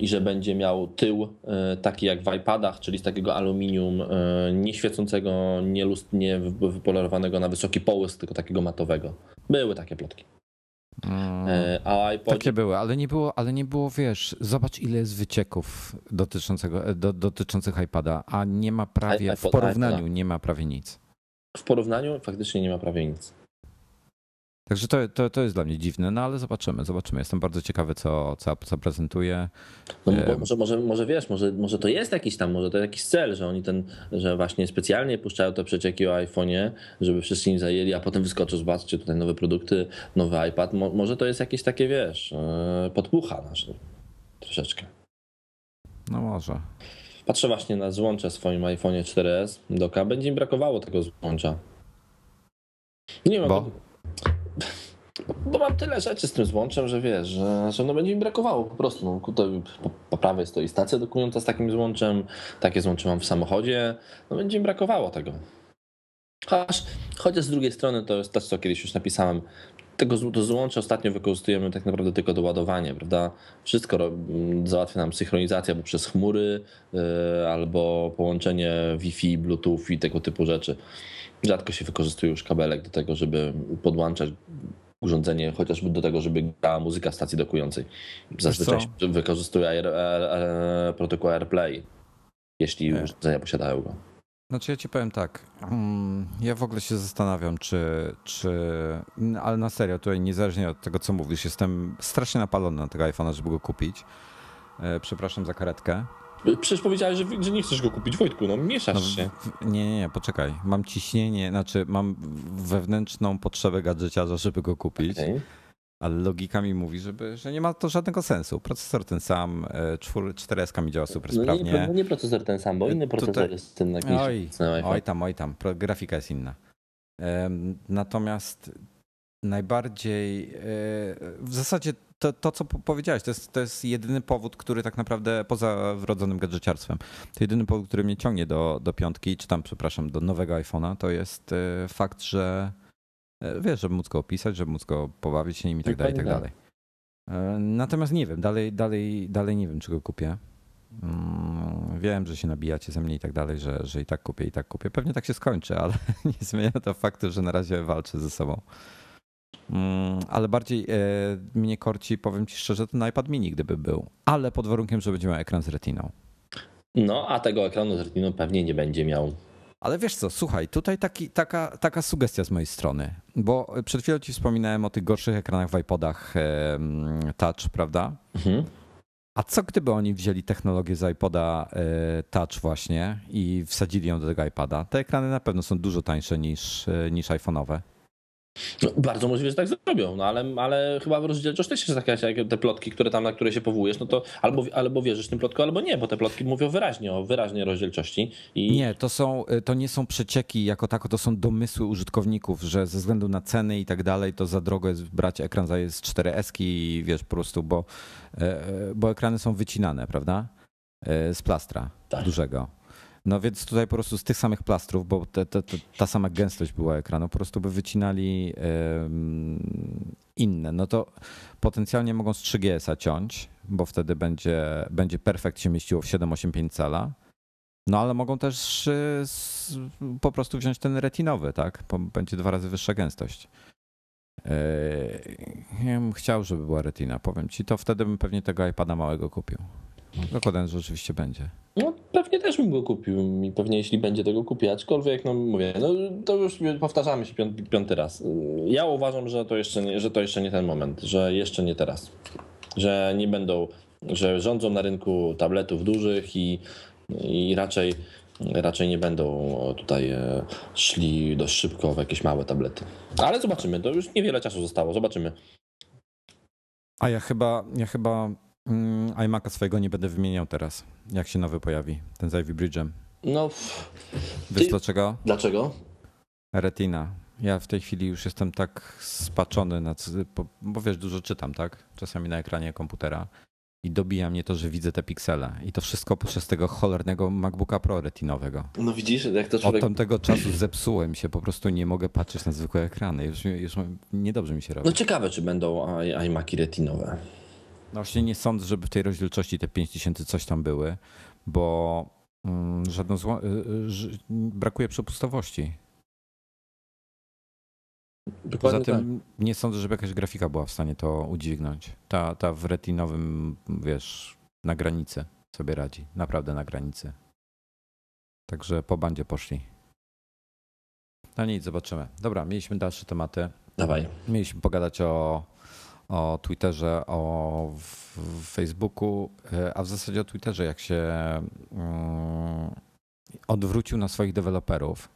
i że będzie miał tył e, taki jak w iPadach, czyli z takiego aluminium nieświecącego, nie, nie wypolerowanego na wysoki połysk, tylko takiego matowego. Były takie plotki. Mm. E, a iPod... Takie były, ale nie było, ale nie było, wiesz, zobacz ile jest wycieków dotyczącego, e, do, dotyczących iPada, a nie ma prawie, iPod, w porównaniu iPod. nie ma prawie nic. W porównaniu faktycznie nie ma prawie nic. Także to, to, to jest dla mnie dziwne, no ale zobaczymy, zobaczymy. Jestem bardzo ciekawy, co, co, prezentuje. No, może, może, może wiesz, może, może to jest jakiś tam, może to jakiś cel, że oni ten, że właśnie specjalnie puszczają te przecieki o iPhone'ie, żeby wszyscy im zajęli, a potem wyskoczą, zobaczcie tutaj nowe produkty, nowy iPad. Mo, może to jest jakieś takie, wiesz, e, podpucha nasz troszeczkę. No może. Patrzę właśnie na złącze w swoim iPhone'ie 4S doka. Będzie im brakowało tego złącza. Nie wiem, Bo? Bo mam tyle rzeczy z tym złączem, że wiesz, że, że no będzie mi brakowało po prostu. No, tutaj po, po prawej stoi stacja dokująca z takim złączem, takie złącze mam w samochodzie, no będzie mi brakowało tego. Chociaż, chociaż z drugiej strony to jest to, co kiedyś już napisałem, tego to złącze ostatnio wykorzystujemy tak naprawdę tylko do ładowania, prawda? Wszystko załatwia nam synchronizację albo przez chmury, yy, albo połączenie Wi-Fi, Bluetooth i tego typu rzeczy. Rzadko się wykorzystuje już kabelek do tego, żeby podłączać urządzenie chociażby do tego, żeby grała muzyka stacji dokującej. Zazwyczaj wykorzystuje air, air, air, protokół AirPlay, jeśli Nie. urządzenia posiadają go. Znaczy ja ci powiem tak, mm, ja w ogóle się zastanawiam, czy, czy, ale na serio, tutaj niezależnie od tego, co mówisz, jestem strasznie napalony na tego iPhone'a, żeby go kupić. E, przepraszam za karetkę. Przecież powiedziałeś, że, że nie chcesz go kupić, Wojtku, no mieszasz no, się. Nie, nie, nie, poczekaj. Mam ciśnienie, znaczy mam wewnętrzną potrzebę gadżeciarza, żeby go kupić. Okay. Ale logika mi mówi, żeby, że nie ma to żadnego sensu. Procesor ten sam, 4 mi działa super no sprawnie. Nie, nie procesor ten sam, bo inny procesor Tutaj... jest ten jakiś. Oj, oj tam, oj tam. Grafika jest inna. Natomiast najbardziej e, w zasadzie to, to, co powiedziałeś, to jest, to jest jedyny powód, który tak naprawdę poza wrodzonym gadżeciarstwem, to jedyny powód, który mnie ciągnie do, do piątki, czy tam, przepraszam, do nowego iPhone'a, to jest e, fakt, że e, wiesz, żeby móc go opisać, żeby móc go pobawić się nim i tak dalej, i tak dalej. Natomiast nie wiem, dalej, dalej, dalej nie wiem, czy go kupię. Mm, wiem, że się nabijacie ze mnie i tak dalej, że, że i tak kupię, i tak kupię. Pewnie tak się skończy, ale nie zmienia to faktu, że na razie walczę ze sobą. Mm, ale bardziej e, mnie korci, powiem ci szczerze, ten iPad mini gdyby był, ale pod warunkiem, że będzie miał ekran z retiną. No, a tego ekranu z retiną pewnie nie będzie miał. Ale wiesz co, słuchaj, tutaj taki, taka, taka sugestia z mojej strony, bo przed chwilą ci wspominałem o tych gorszych ekranach w iPodach e, Touch, prawda? Mhm. A co gdyby oni wzięli technologię z iPoda e, Touch właśnie i wsadzili ją do tego iPada? Te ekrany na pewno są dużo tańsze niż, niż iPhone'owe. No, bardzo możliwe, że tak zrobią, no ale, ale chyba rozdzielczość też jest taka, jak te plotki, które tam, na które się powołujesz, no to albo, albo wierzysz tym plotkom, albo nie, bo te plotki mówią wyraźnie o wyraźnej rozdzielczości. I... Nie, to, są, to nie są przecieki jako tako, to są domysły użytkowników, że ze względu na ceny i tak dalej, to za drogo jest brać ekran za jest 4S i wiesz po prostu, bo, e, bo ekrany są wycinane, prawda? E, z plastra tak. dużego. No więc tutaj po prostu z tych samych plastrów, bo te, te, te, ta sama gęstość była ekranu, po prostu by wycinali inne. No to potencjalnie mogą z 3GS-a ciąć, bo wtedy będzie, będzie perfekt się mieściło w 785 cala. No ale mogą też y, po prostu wziąć ten retinowy, tak? Będzie dwa razy wyższa gęstość. Yy, ja bym chciał, żeby była retina, powiem ci, to wtedy bym pewnie tego iPada małego kupił. Zakładam, że rzeczywiście będzie. No pewnie też bym go kupił i pewnie jeśli będzie tego kupił, aczkolwiek no mówię, no to już powtarzamy się piąty, piąty raz. Ja uważam, że to, jeszcze nie, że to jeszcze nie ten moment, że jeszcze nie teraz. Że nie będą, że rządzą na rynku tabletów dużych i, i raczej raczej nie będą tutaj e, szli dość szybko w jakieś małe tablety. Ale zobaczymy, to już niewiele czasu zostało, zobaczymy. A ja chyba, ja chyba Mm, iMac'a swojego nie będę wymieniał teraz, jak się nowy pojawi, ten z Ivy Bridge'em. No. Wiesz ty... dlaczego? Dlaczego? Retina. Ja w tej chwili już jestem tak spaczony, na, bo, bo wiesz, dużo czytam, tak? Czasami na ekranie komputera i dobija mnie to, że widzę te piksele. I to wszystko przez tego cholernego MacBooka Pro retinowego. No widzisz, jak to człowiek... Od tamtego czasu zepsułem się, po prostu nie mogę patrzeć na zwykłe ekrany. Już, już niedobrze mi się robi. No ciekawe, czy będą iMaki retinowe. No właśnie nie sądzę, żeby w tej rozdzielczości te 5000 coś tam były, bo mm, żadną zło... Y, y, brakuje przepustowości. Dokładnie Poza tym tak. nie sądzę, żeby jakaś grafika była w stanie to udźwignąć. Ta, ta w retinowym, wiesz, na granicy sobie radzi. Naprawdę na granicy. Także po bandzie poszli. No nic, zobaczymy. Dobra, mieliśmy dalsze tematy. Dawaj. Mieliśmy pogadać o o Twitterze, o Facebooku, e, a w zasadzie o Twitterze, jak się mm, odwrócił na swoich deweloperów.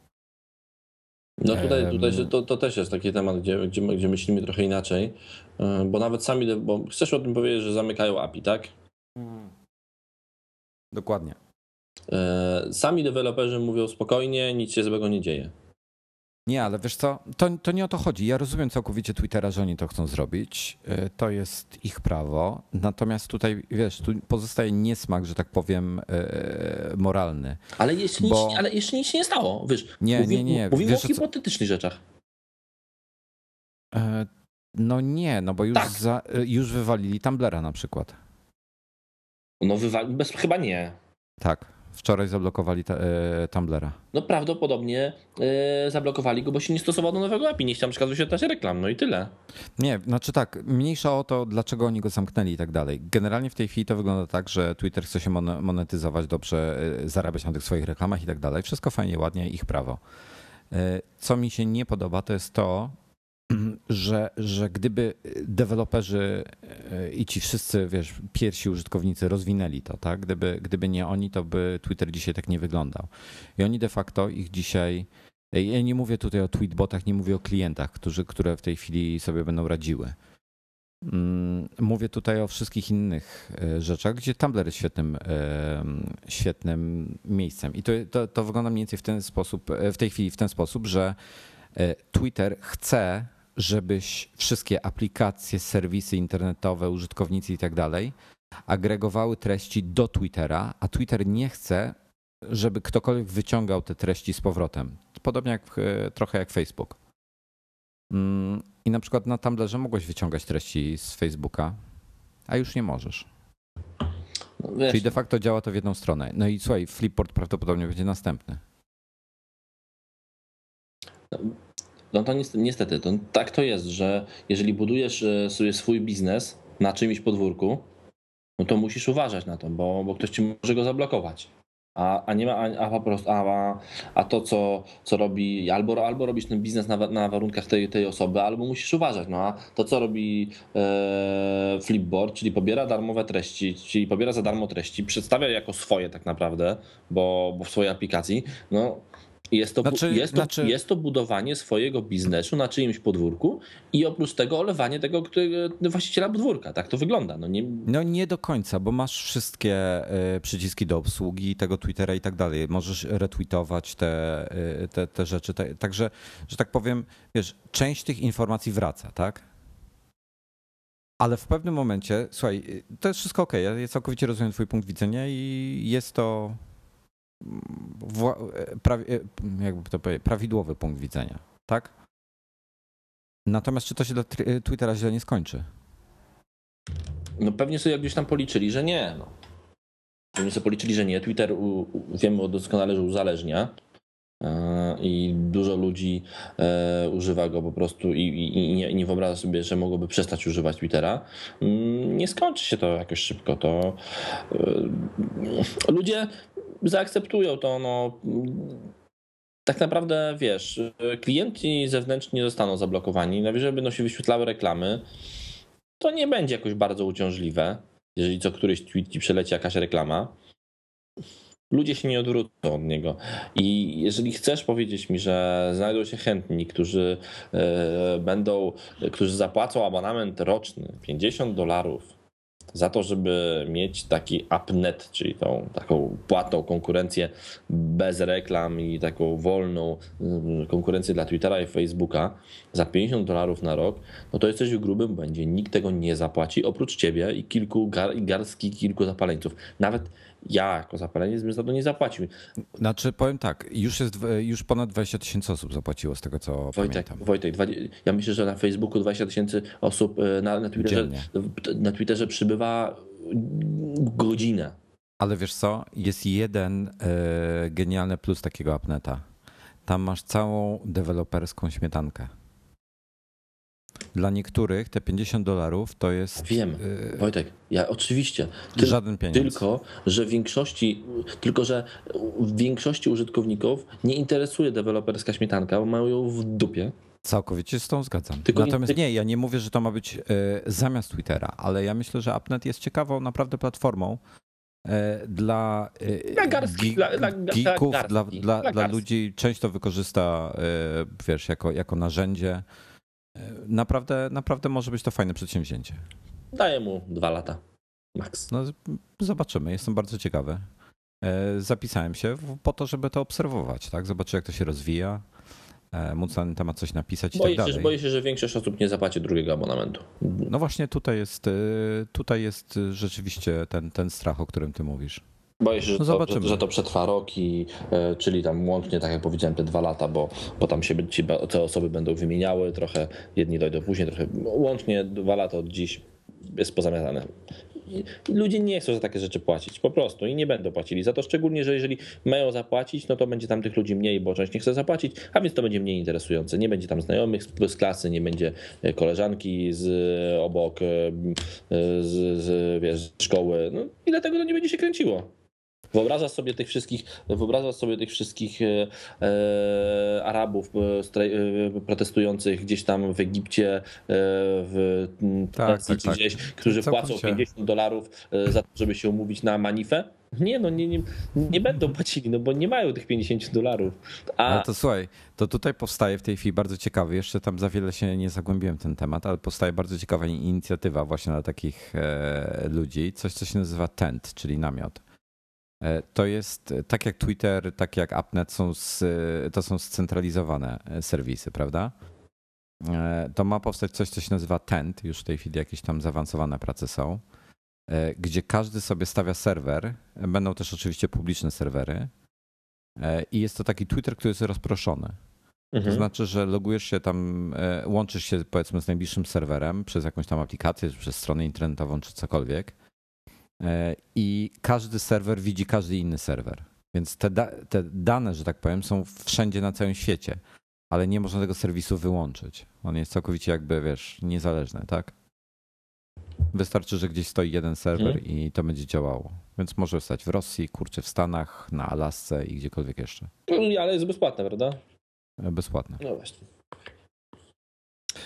No tutaj, tutaj to, to też jest taki temat, gdzie, gdzie, gdzie myślimy trochę inaczej, e, bo nawet sami, bo chcesz o tym powiedzieć, że zamykają API, tak? Dokładnie. E, sami deweloperzy mówią spokojnie, nic się złego nie dzieje. Nie, ale wiesz co, to, to nie o to chodzi. Ja rozumiem całkowicie Twittera, że oni to chcą zrobić. E, to jest ich prawo. Natomiast tutaj, wiesz, tu pozostaje niesmak, że tak powiem, e, moralny. Ale jeszcze, bo... nic, ale jeszcze nic się nie stało, wiesz. Nie, mówi, nie, nie. Mówimy wiesz, o hipotetycznych co... rzeczach. E, no nie, no bo już, tak. za, już wywalili Tumblera na przykład. No wywalili, chyba nie. Tak. Wczoraj zablokowali ta, e, Tumblera. No prawdopodobnie e, zablokowali go, bo się nie stosował do nowego API, nie chciał przekazać się też reklam, no i tyle. Nie, znaczy tak, mniejsza o to, dlaczego oni go zamknęli i tak dalej. Generalnie w tej chwili to wygląda tak, że Twitter chce się monetyzować dobrze, e, zarabiać na tych swoich reklamach i tak dalej. Wszystko fajnie, ładnie, ich prawo. E, co mi się nie podoba, to jest to, że, że gdyby deweloperzy e, i ci wszyscy, wiesz, pierwsi użytkownicy rozwinęli to, tak? Gdyby, gdyby nie oni, to by Twitter dzisiaj tak nie wyglądał. I oni de facto ich dzisiaj. E, ja nie mówię tutaj o tweetbotach, nie mówię o klientach, którzy, które w tej chwili sobie będą radziły. Mm, mówię tutaj o wszystkich innych rzeczach, gdzie Tumblr jest świetnym, świetnym miejscem. I to, to, to wygląda mniej więcej w ten sposób, w tej chwili w ten sposób, że Twitter chce żebyś wszystkie aplikacje, serwisy internetowe, użytkownicy i tak dalej agregowały treści do Twittera, a Twitter nie chce, żeby ktokolwiek wyciągał te treści z powrotem. Podobnie jak e, trochę jak Facebook. Mm, I na przykład na Tumblrze mogłeś wyciągać treści z Facebooka, a już nie możesz. No, Czyli de facto działa to w jedną stronę. No i słuchaj, Flipboard prawdopodobnie będzie następny. No, no to niestety, to tak to jest, że jeżeli budujesz e, sobie swój biznes na czymś podwórku, no to musisz uważać na to, bo, bo ktoś ci może go zablokować. A, a nie ma, a, a po prostu, a, a to, co, co robi, albo, albo robisz ten biznes na, na warunkach tej, tej osoby, albo musisz uważać. No a to, co robi e, Flipboard, czyli pobiera darmowe treści, czyli pobiera za darmo treści, przedstawia jako swoje tak naprawdę, bo, bo w swojej aplikacji, no Jest to, Znaczy- jest, to, znaczy- jest to budowanie swojego biznesu na czyimś podwórku i oprócz tego olewanie tego który, właściciela podwórka. Tak to wygląda. No nie, No nie do końca, bo masz wszystkie y, przyciski do obsługi tego Twittera i tak dalej. Możesz retweetować te, y, te, te rzeczy. Te, także, że tak powiem, wiesz, część tych informacji wraca, tak? Ale w pewnym momencie, słuchaj, y, to jest wszystko ok. Ja całkowicie rozumiem Twój punkt widzenia i jest to prawi, e, jakby to powiedzieć, prawidłowy punkt widzenia, tak? Natomiast czy to się dla Tr- Twittera źle nie skończy? no pewnie sobie gdzieś tam policzyli, że nie. No. Pewnie sobie policzyli, że nie. Twitter, u, u, wiemy doskonale, że uzależnia. e, I dużo ludzi e, używa go po prostu i, i, i nie, wyobraża sobie, że mogłoby przestać używać Twittera. Mm, Nie skończy się to jakoś szybko. To e, ludzie zaakceptują to. No, tak naprawdę wiesz, klienci zewnętrzni zostaną zablokowani. Najwyżej będą się wyświetlały reklamy. To nie będzie jakoś bardzo uciążliwe, jeżeli co któryś tweet ci przeleci jakaś reklama. Ludzie się nie odwrócą od niego. I jeżeli chcesz powiedzieć mi, że znajdą się chętni, którzy e, będą, którzy zapłacą abonament roczny 50 dolarów za to, żeby mieć taki appnet, czyli tą taką płatną konkurencję bez reklam i taką wolną mm, konkurencję dla Twittera i Facebooka za 50 dolarów na rok, no to jesteś w grubym błędzie. Nikt tego nie zapłaci oprócz ciebie i kilku gar, garstki kilku zapaleńców. Nawet ja jako zapaleniec bym za to nie zapłacił. Znaczy, powiem tak, już jest już ponad 20 tysięcy osób zapłaciło z tego, co Wojtek, pamiętam. Wojtek, ja myślę, że na Facebooku 20 tysięcy osób e, na, na, Twitterze, Dziennie. na Twitterze przybywa godzinę. Ale wiesz co, jest jeden e, genialny plus takiego apneta. Tam masz całą deweloperską śmietankę. Dla niektórych te 50 dolarów to jest Wiem, e, Wojtek, ja oczywiście. Ty, żaden pieniądz. Tylko, że w większości, tylko, że w większości użytkowników nie interesuje deweloperska śmietanka, bo mają ją w dupie. Całkowicie z tą zgadzam. Tylko Natomiast nie, ja nie mówię, że to ma być e, zamiast Twittera, ale ja myślę, że Appnet jest ciekawą naprawdę platformą e, dla, Dla garstki, geeków, dla, dla dla, dla ludzi. Część to wykorzysta, wiesz, jako, jako narzędzie. E, Naprawdę, naprawdę może być to fajne przedsięwzięcie. Daję mu dwa lata. Max. No, zobaczymy, jestem bardzo ciekawy. E, Zapisałem się po to, żeby to obserwować, tak? Zobaczyć, jak to się rozwija, e, móc na ten temat coś napisać i Boję tak się, dalej. boję się, że większość osób nie zapłaci drugiego abonamentu. No właśnie tutaj jest, tutaj jest rzeczywiście ten, ten strach, o którym ty mówisz. Boję się, że, No to, że, że to przetrwa rok i e, czyli tam łącznie, tak jak powiedziałem, te dwa lata, bo, bo tam się ci, te osoby będą wymieniały, trochę jedni dojdą później, trochę łącznie dwa lata od dziś jest pozamiatane. I Ludzie nie chcą za takie rzeczy płacić, po prostu i nie będą płacili za to, szczególnie, że jeżeli mają zapłacić, no to będzie tam tych ludzi mniej, bo część nie chce zapłacić, a więc to będzie mniej interesujące. Nie będzie tam znajomych z, z klasy, nie będzie e, koleżanki z obok, e, z, z, wiesz, szkoły, no i dlatego to nie będzie się kręciło. Wyobrażasz sobie tych wszystkich, wyobrażasz sobie tych wszystkich e, e, Arabów e, e, protestujących gdzieś tam w Egipcie, e, w Tak, tak, tak. gdzieś, którzy płacą Całkowicie. 50 dolarów e, za to, żeby się umówić na manifę? Nie, no nie, nie, nie będą płacili, no bo nie mają tych 50 dolarów. A Ale to słuchaj, to tutaj powstaje w tej chwili bardzo ciekawy, jeszcze tam za wiele się nie zagłębiłem w ten temat, ale powstaje bardzo ciekawa inicjatywa właśnie dla takich e, ludzi, coś co się nazywa tent, czyli namiot. E, To jest e, tak jak Twitter, tak jak Appnet są z, e, to są scentralizowane serwisy, prawda? To ma powstać coś, co się nazywa tent, już w tej chwili jakieś tam zaawansowane prace są, gdzie każdy sobie stawia serwer, będą też oczywiście publiczne serwery, I jest to taki Twitter, który jest rozproszony. To mhm. znaczy, że logujesz się tam, łączysz się powiedzmy z najbliższym serwerem przez jakąś tam aplikację, przez stronę internetową, czy cokolwiek. E, I każdy serwer widzi każdy inny serwer. Więc te, da, te dane, że tak powiem, są wszędzie na całym świecie, ale nie można tego serwisu wyłączyć. On jest całkowicie jakby, wiesz, niezależny, tak? Wystarczy, że gdzieś stoi jeden serwer Mhm. i to będzie działało. Więc może stać w Rosji, kurczę, w Stanach, na Alasce i gdziekolwiek jeszcze. No, ale jest bezpłatne, prawda? E, Bezpłatne. No właśnie.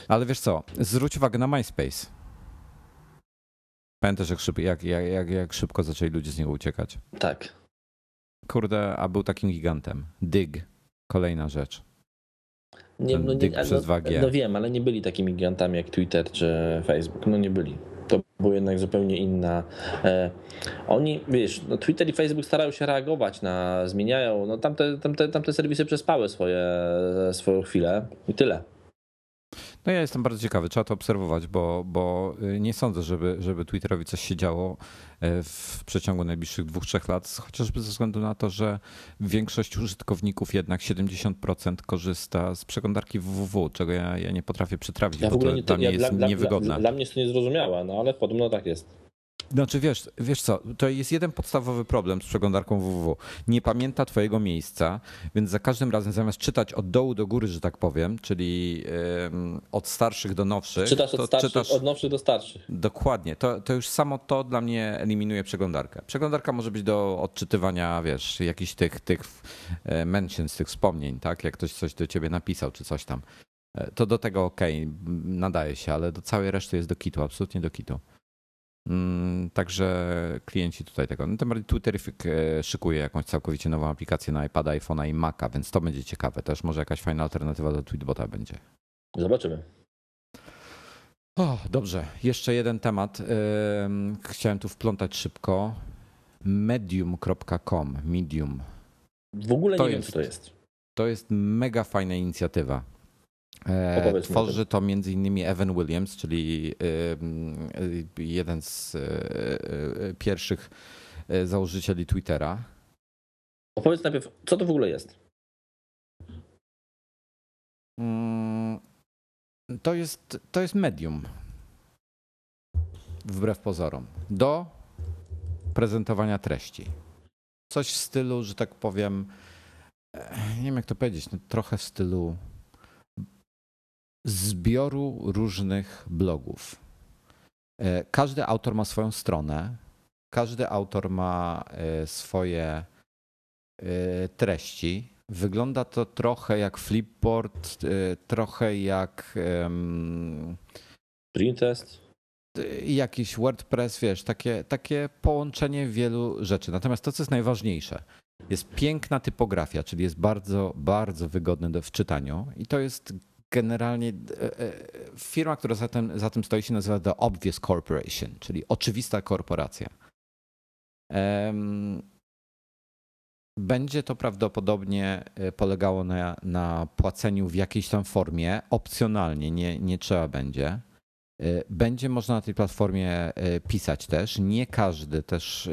Ale wiesz co, zwróć uwagę na MySpace. Pamiętasz, jak, szyb, jak, jak, jak, jak szybko zaczęli ludzie z niego uciekać? Tak. Kurde, a był takim gigantem. Dig. kolejna rzecz. Nie, no, nie, no, przez 2G. no wiem, ale nie byli takimi gigantami jak Twitter czy Facebook. No nie byli. To była jednak zupełnie inna. E, oni, wiesz, no Twitter i Facebook starają się reagować na, zmieniają, no tamte, tamte, tamte serwisy przespały swoje, swoją chwilę i tyle. No ja jestem bardzo ciekawy, trzeba to obserwować, bo, bo y, nie sądzę, żeby, żeby Twitterowi coś się działo e, w przeciągu najbliższych dwóch, trzech lat, chociażby ze względu na to, że większość użytkowników jednak 70% korzysta z przeglądarki www, czego ja, ja nie potrafię przytrawić, Ja bo to nie, dla mnie ja, jest dla, niewygodne. dla, dla mnie jest to niezrozumiałe, no ale podobno tak jest. Znaczy wiesz, wiesz co, to jest jeden podstawowy problem z przeglądarką www. Nie pamięta twojego miejsca, więc za każdym razem zamiast czytać od dołu do góry, że tak powiem, czyli od starszych do nowszych, Czytasz od, starszych, czytasz od nowszych do starszych. dokładnie. To, to już samo to dla mnie eliminuje przeglądarkę. Przeglądarka może być do odczytywania, wiesz, jakichś tych, tych e, mentions, tych wspomnień, tak? Jak ktoś coś do ciebie napisał, czy coś tam. E, To do tego ok, nadaje się, ale do całej reszty jest do kitu, absolutnie do kitu. Mm, Także klienci tutaj tego. No, tym bardziej Twitterific e, szykuje jakąś całkowicie nową aplikację na iPada, iPhone'a i Maca, więc to będzie ciekawe. Też może jakaś fajna alternatywa do Tweetbota będzie. Zobaczymy. O, dobrze. Jeszcze jeden temat. Ym, Chciałem tu wplątać szybko. Medium.com. Medium. W ogóle To nie wiem, jest- co to jest. To jest mega fajna inicjatywa. E, Opowiedz Tworzy to między innymi Evan Williams, czyli y, jeden z y, y, pierwszych założycieli Twittera. Opowiedz najpierw, co to w ogóle jest. Mm, To jest, to jest medium. Wbrew pozorom. Do prezentowania treści. Coś w stylu, że tak powiem, e, nie wiem jak to powiedzieć, no trochę w stylu zbioru różnych blogów. E, Każdy autor ma swoją stronę, każdy autor ma e, swoje e, treści. Wygląda to trochę jak Flipboard, trochę jak Printest. jakiś WordPress, wiesz, takie, takie połączenie wielu rzeczy. Natomiast to, co jest najważniejsze, jest piękna typografia, czyli jest bardzo, bardzo wygodne do, w czytaniu i to jest generalnie e, e, firma, która za tym, za tym stoi się nazywa The Obvious Corporation, czyli oczywista korporacja. Będzie to prawdopodobnie e, polegało na, na płaceniu w jakiejś tam formie, opcjonalnie, nie, nie trzeba będzie. Będzie można na tej platformie pisać też. Nie każdy też,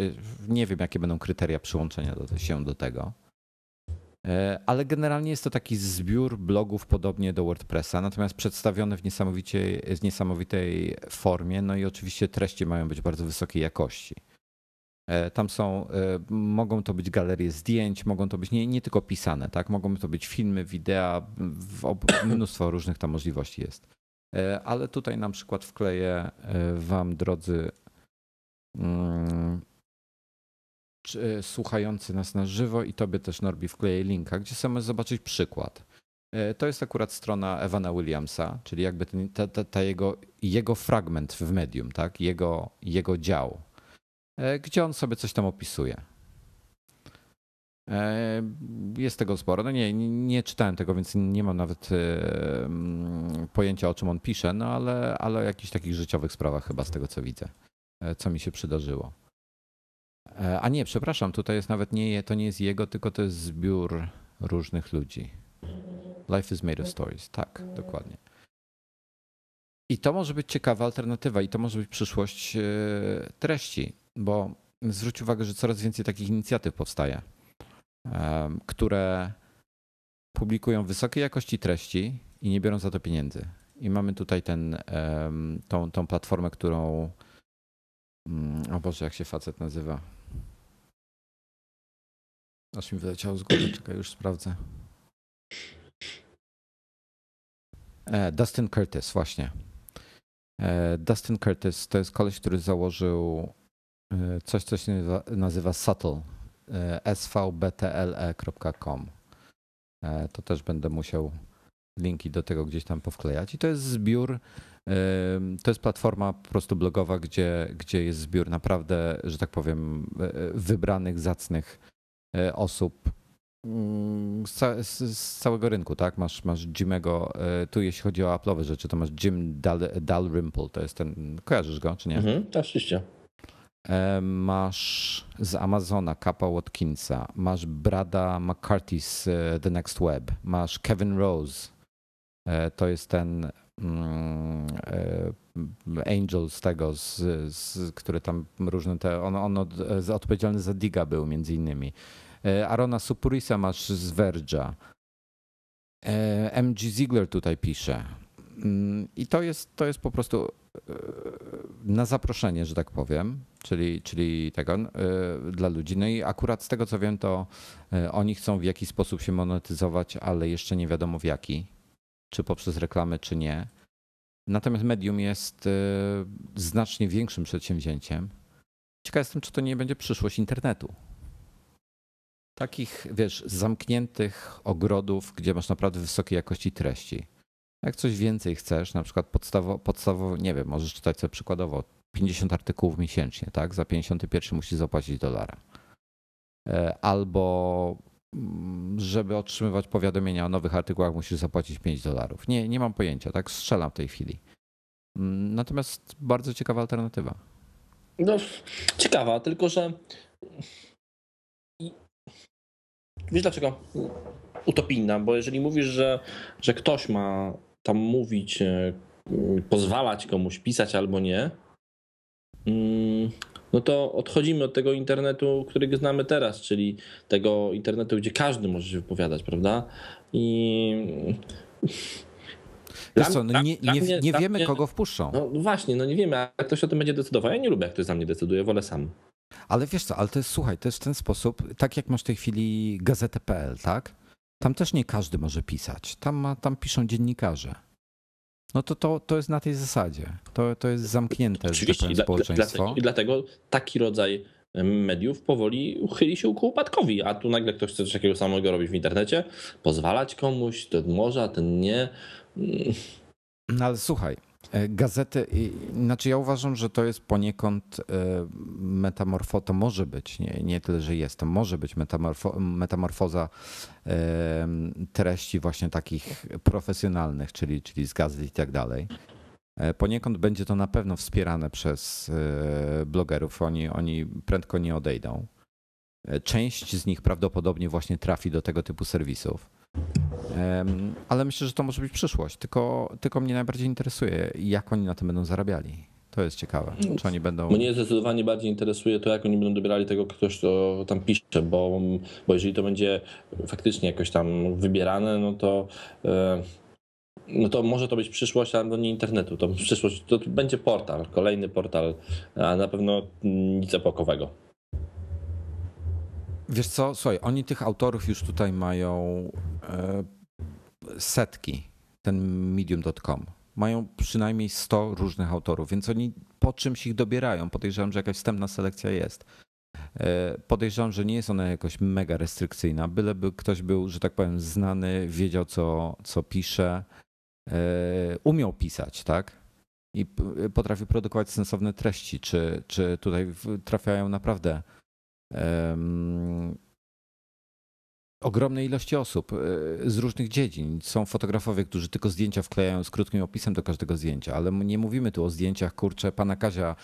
nie wiem jakie będą kryteria przyłączenia do, się do tego. E, Ale generalnie jest to taki zbiór blogów podobnie do WordPressa, natomiast przedstawione w niesamowicie, w niesamowitej formie. No i oczywiście treści mają być bardzo wysokiej jakości. E, Tam są, e, mogą to być galerie zdjęć, mogą to być nie, nie tylko pisane, tak? Mogą to być filmy, wideo, mnóstwo różnych tam możliwości jest. Ale tutaj na przykład wkleję wam, drodzy mm, słuchający nas na żywo i tobie też Norbi wkleję linka, gdzie sobie zobaczyć przykład. E, To jest akurat strona Evana Williamsa, czyli jakby ten, ta, ta, ta jego, jego fragment w medium, tak? Jego, jego dział, e, gdzie on sobie coś tam opisuje. E, Jest tego sporo. No nie, nie, czytałem tego, więc nie mam nawet e, mm, pojęcia o czym on pisze, no ale, ale o jakichś takich życiowych sprawach chyba z tego co widzę, e, co mi się przydarzyło. E, A nie, przepraszam, tutaj jest nawet nie, to nie jest jego, tylko to jest zbiór różnych ludzi. Life is made of stories. Tak, dokładnie. I to może być ciekawa alternatywa i to może być przyszłość e, treści, bo zwróć uwagę, że coraz więcej takich inicjatyw powstaje, em, które publikują wysokiej jakości treści i nie biorą za to pieniędzy. I mamy tutaj ten, tą, tą platformę, którą. Mm, O Boże, jak się facet nazywa? Aż mi wyleciało z głowy, czekaj, już sprawdzę. E, Dustin Curtis, właśnie. E, Dustin Curtis to jest koleś, który założył e, coś, co się nazywa, nazywa Subtle. svbtle.com. To też będę musiał linki do tego gdzieś tam powklejać. I to jest zbiór, e, to jest platforma po prostu blogowa, gdzie, gdzie jest zbiór naprawdę, że tak powiem, e, wybranych, zacnych e, osób, mm, z, całego rynku, tak? Masz, masz Jimego, e, tu jeśli chodzi o Apple'owe rzeczy, to masz Jim Dal, Dalrymple, to jest ten, kojarzysz go, czy nie? Mhm, oczywiście. E, masz z Amazona Kappa Watkinsa, masz Brada McCarthy z The Next Web, masz Kevin Rose, to jest ten mm, Angel z tego, z, z, który tam różne te, on, on od, odpowiedzialny za Diga był między innymi. E, Arona Supurisa masz z Verge'a. E, MG Ziegler tutaj pisze. Mm, I to jest, to jest po prostu e, na zaproszenie, że tak powiem, czyli, czyli tego dla ludzi. No i akurat z tego co wiem, to oni chcą w jakiś sposób się monetyzować, ale jeszcze nie wiadomo w jaki. Czy poprzez reklamy, czy nie. Natomiast medium jest znacznie większym przedsięwzięciem. Ciekaw jestem, czy to nie będzie przyszłość internetu takich, wiesz, zamkniętych ogrodów, gdzie masz naprawdę wysokiej jakości treści. Jak coś więcej chcesz, na przykład podstawowo, podstawowo nie wiem, możesz czytać sobie przykładowo 50 artykułów miesięcznie, tak? Za 51 musisz zapłacić dolara. E, albo żeby otrzymywać powiadomienia o nowych artykułach, musisz zapłacić 5 dolarów. Nie, nie mam pojęcia, tak strzelam w tej chwili. Mm, natomiast bardzo ciekawa alternatywa. No, ciekawa, tylko że Wiesz dlaczego? Utopijna, bo jeżeli mówisz, że, że ktoś ma tam mówić, e, pozwalać komuś pisać albo nie, mm, no to odchodzimy od tego internetu, którego znamy teraz, czyli tego internetu, gdzie każdy może się wypowiadać, prawda? I. Wiesz co, no nie, nie, nie, nie wiemy, kogo wpuszczą. No właśnie, no nie wiemy, jak ktoś o tym będzie decydował. Ja nie lubię, jak ktoś za mnie decyduje, wolę sam. Ale wiesz co, ale to jest, słuchaj, to jest w ten sposób, tak jak masz w tej chwili gazetę.pl, tak? Tam też nie każdy może pisać. Tam, ma, tam piszą dziennikarze. No to, to, to jest na tej zasadzie. To, to jest zamknięte tak Oczywiście, powiem, społeczeństwo. I dlatego taki rodzaj mediów powoli uchyli się ku upadkowi, a tu nagle ktoś chce coś takiego samego robić w internecie, pozwalać komuś, ten może, a ten nie. No ale słuchaj, gazety, znaczy ja uważam, że to jest poniekąd e, metamorfo, to może być, nie, nie tyle, że jest, to może być metamorfo, metamorfoza e, treści właśnie takich profesjonalnych, czyli, czyli z gazet i tak dalej. Poniekąd będzie to na pewno wspierane przez blogerów, oni, oni prędko nie odejdą. Część z nich prawdopodobnie właśnie trafi do tego typu serwisów. Ale myślę, że to może być przyszłość. Tylko, tylko mnie najbardziej interesuje, jak oni na tym będą zarabiali. To jest ciekawe. Czy oni będą. Mnie zdecydowanie bardziej interesuje to, jak oni będą dobierali tego ktoś, kto tam pisze, bo, bo jeżeli to będzie faktycznie jakoś tam wybierane, no to. No to może to być przyszłość, ale nie internetu. To przyszłość to będzie portal, kolejny portal, a na pewno nic epokowego. Wiesz co, słuchaj, oni tych autorów już tutaj mają e, setki, ten medium.com. Mają przynajmniej 100 różnych autorów, więc oni po czymś ich dobierają. Podejrzewam, że jakaś wstępna selekcja jest. E, podejrzewam, że nie jest ona jakoś mega restrykcyjna, byleby ktoś był, że tak powiem, znany, wiedział co, co pisze, e, umiał pisać, tak? I potrafi produkować sensowne treści, czy, czy tutaj trafiają naprawdę ogromnej ilości osób e, z różnych dziedzin. Są fotografowie, którzy tylko zdjęcia wklejają z krótkim opisem do każdego zdjęcia, ale nie mówimy tu o zdjęciach, kurczę, pana Kazia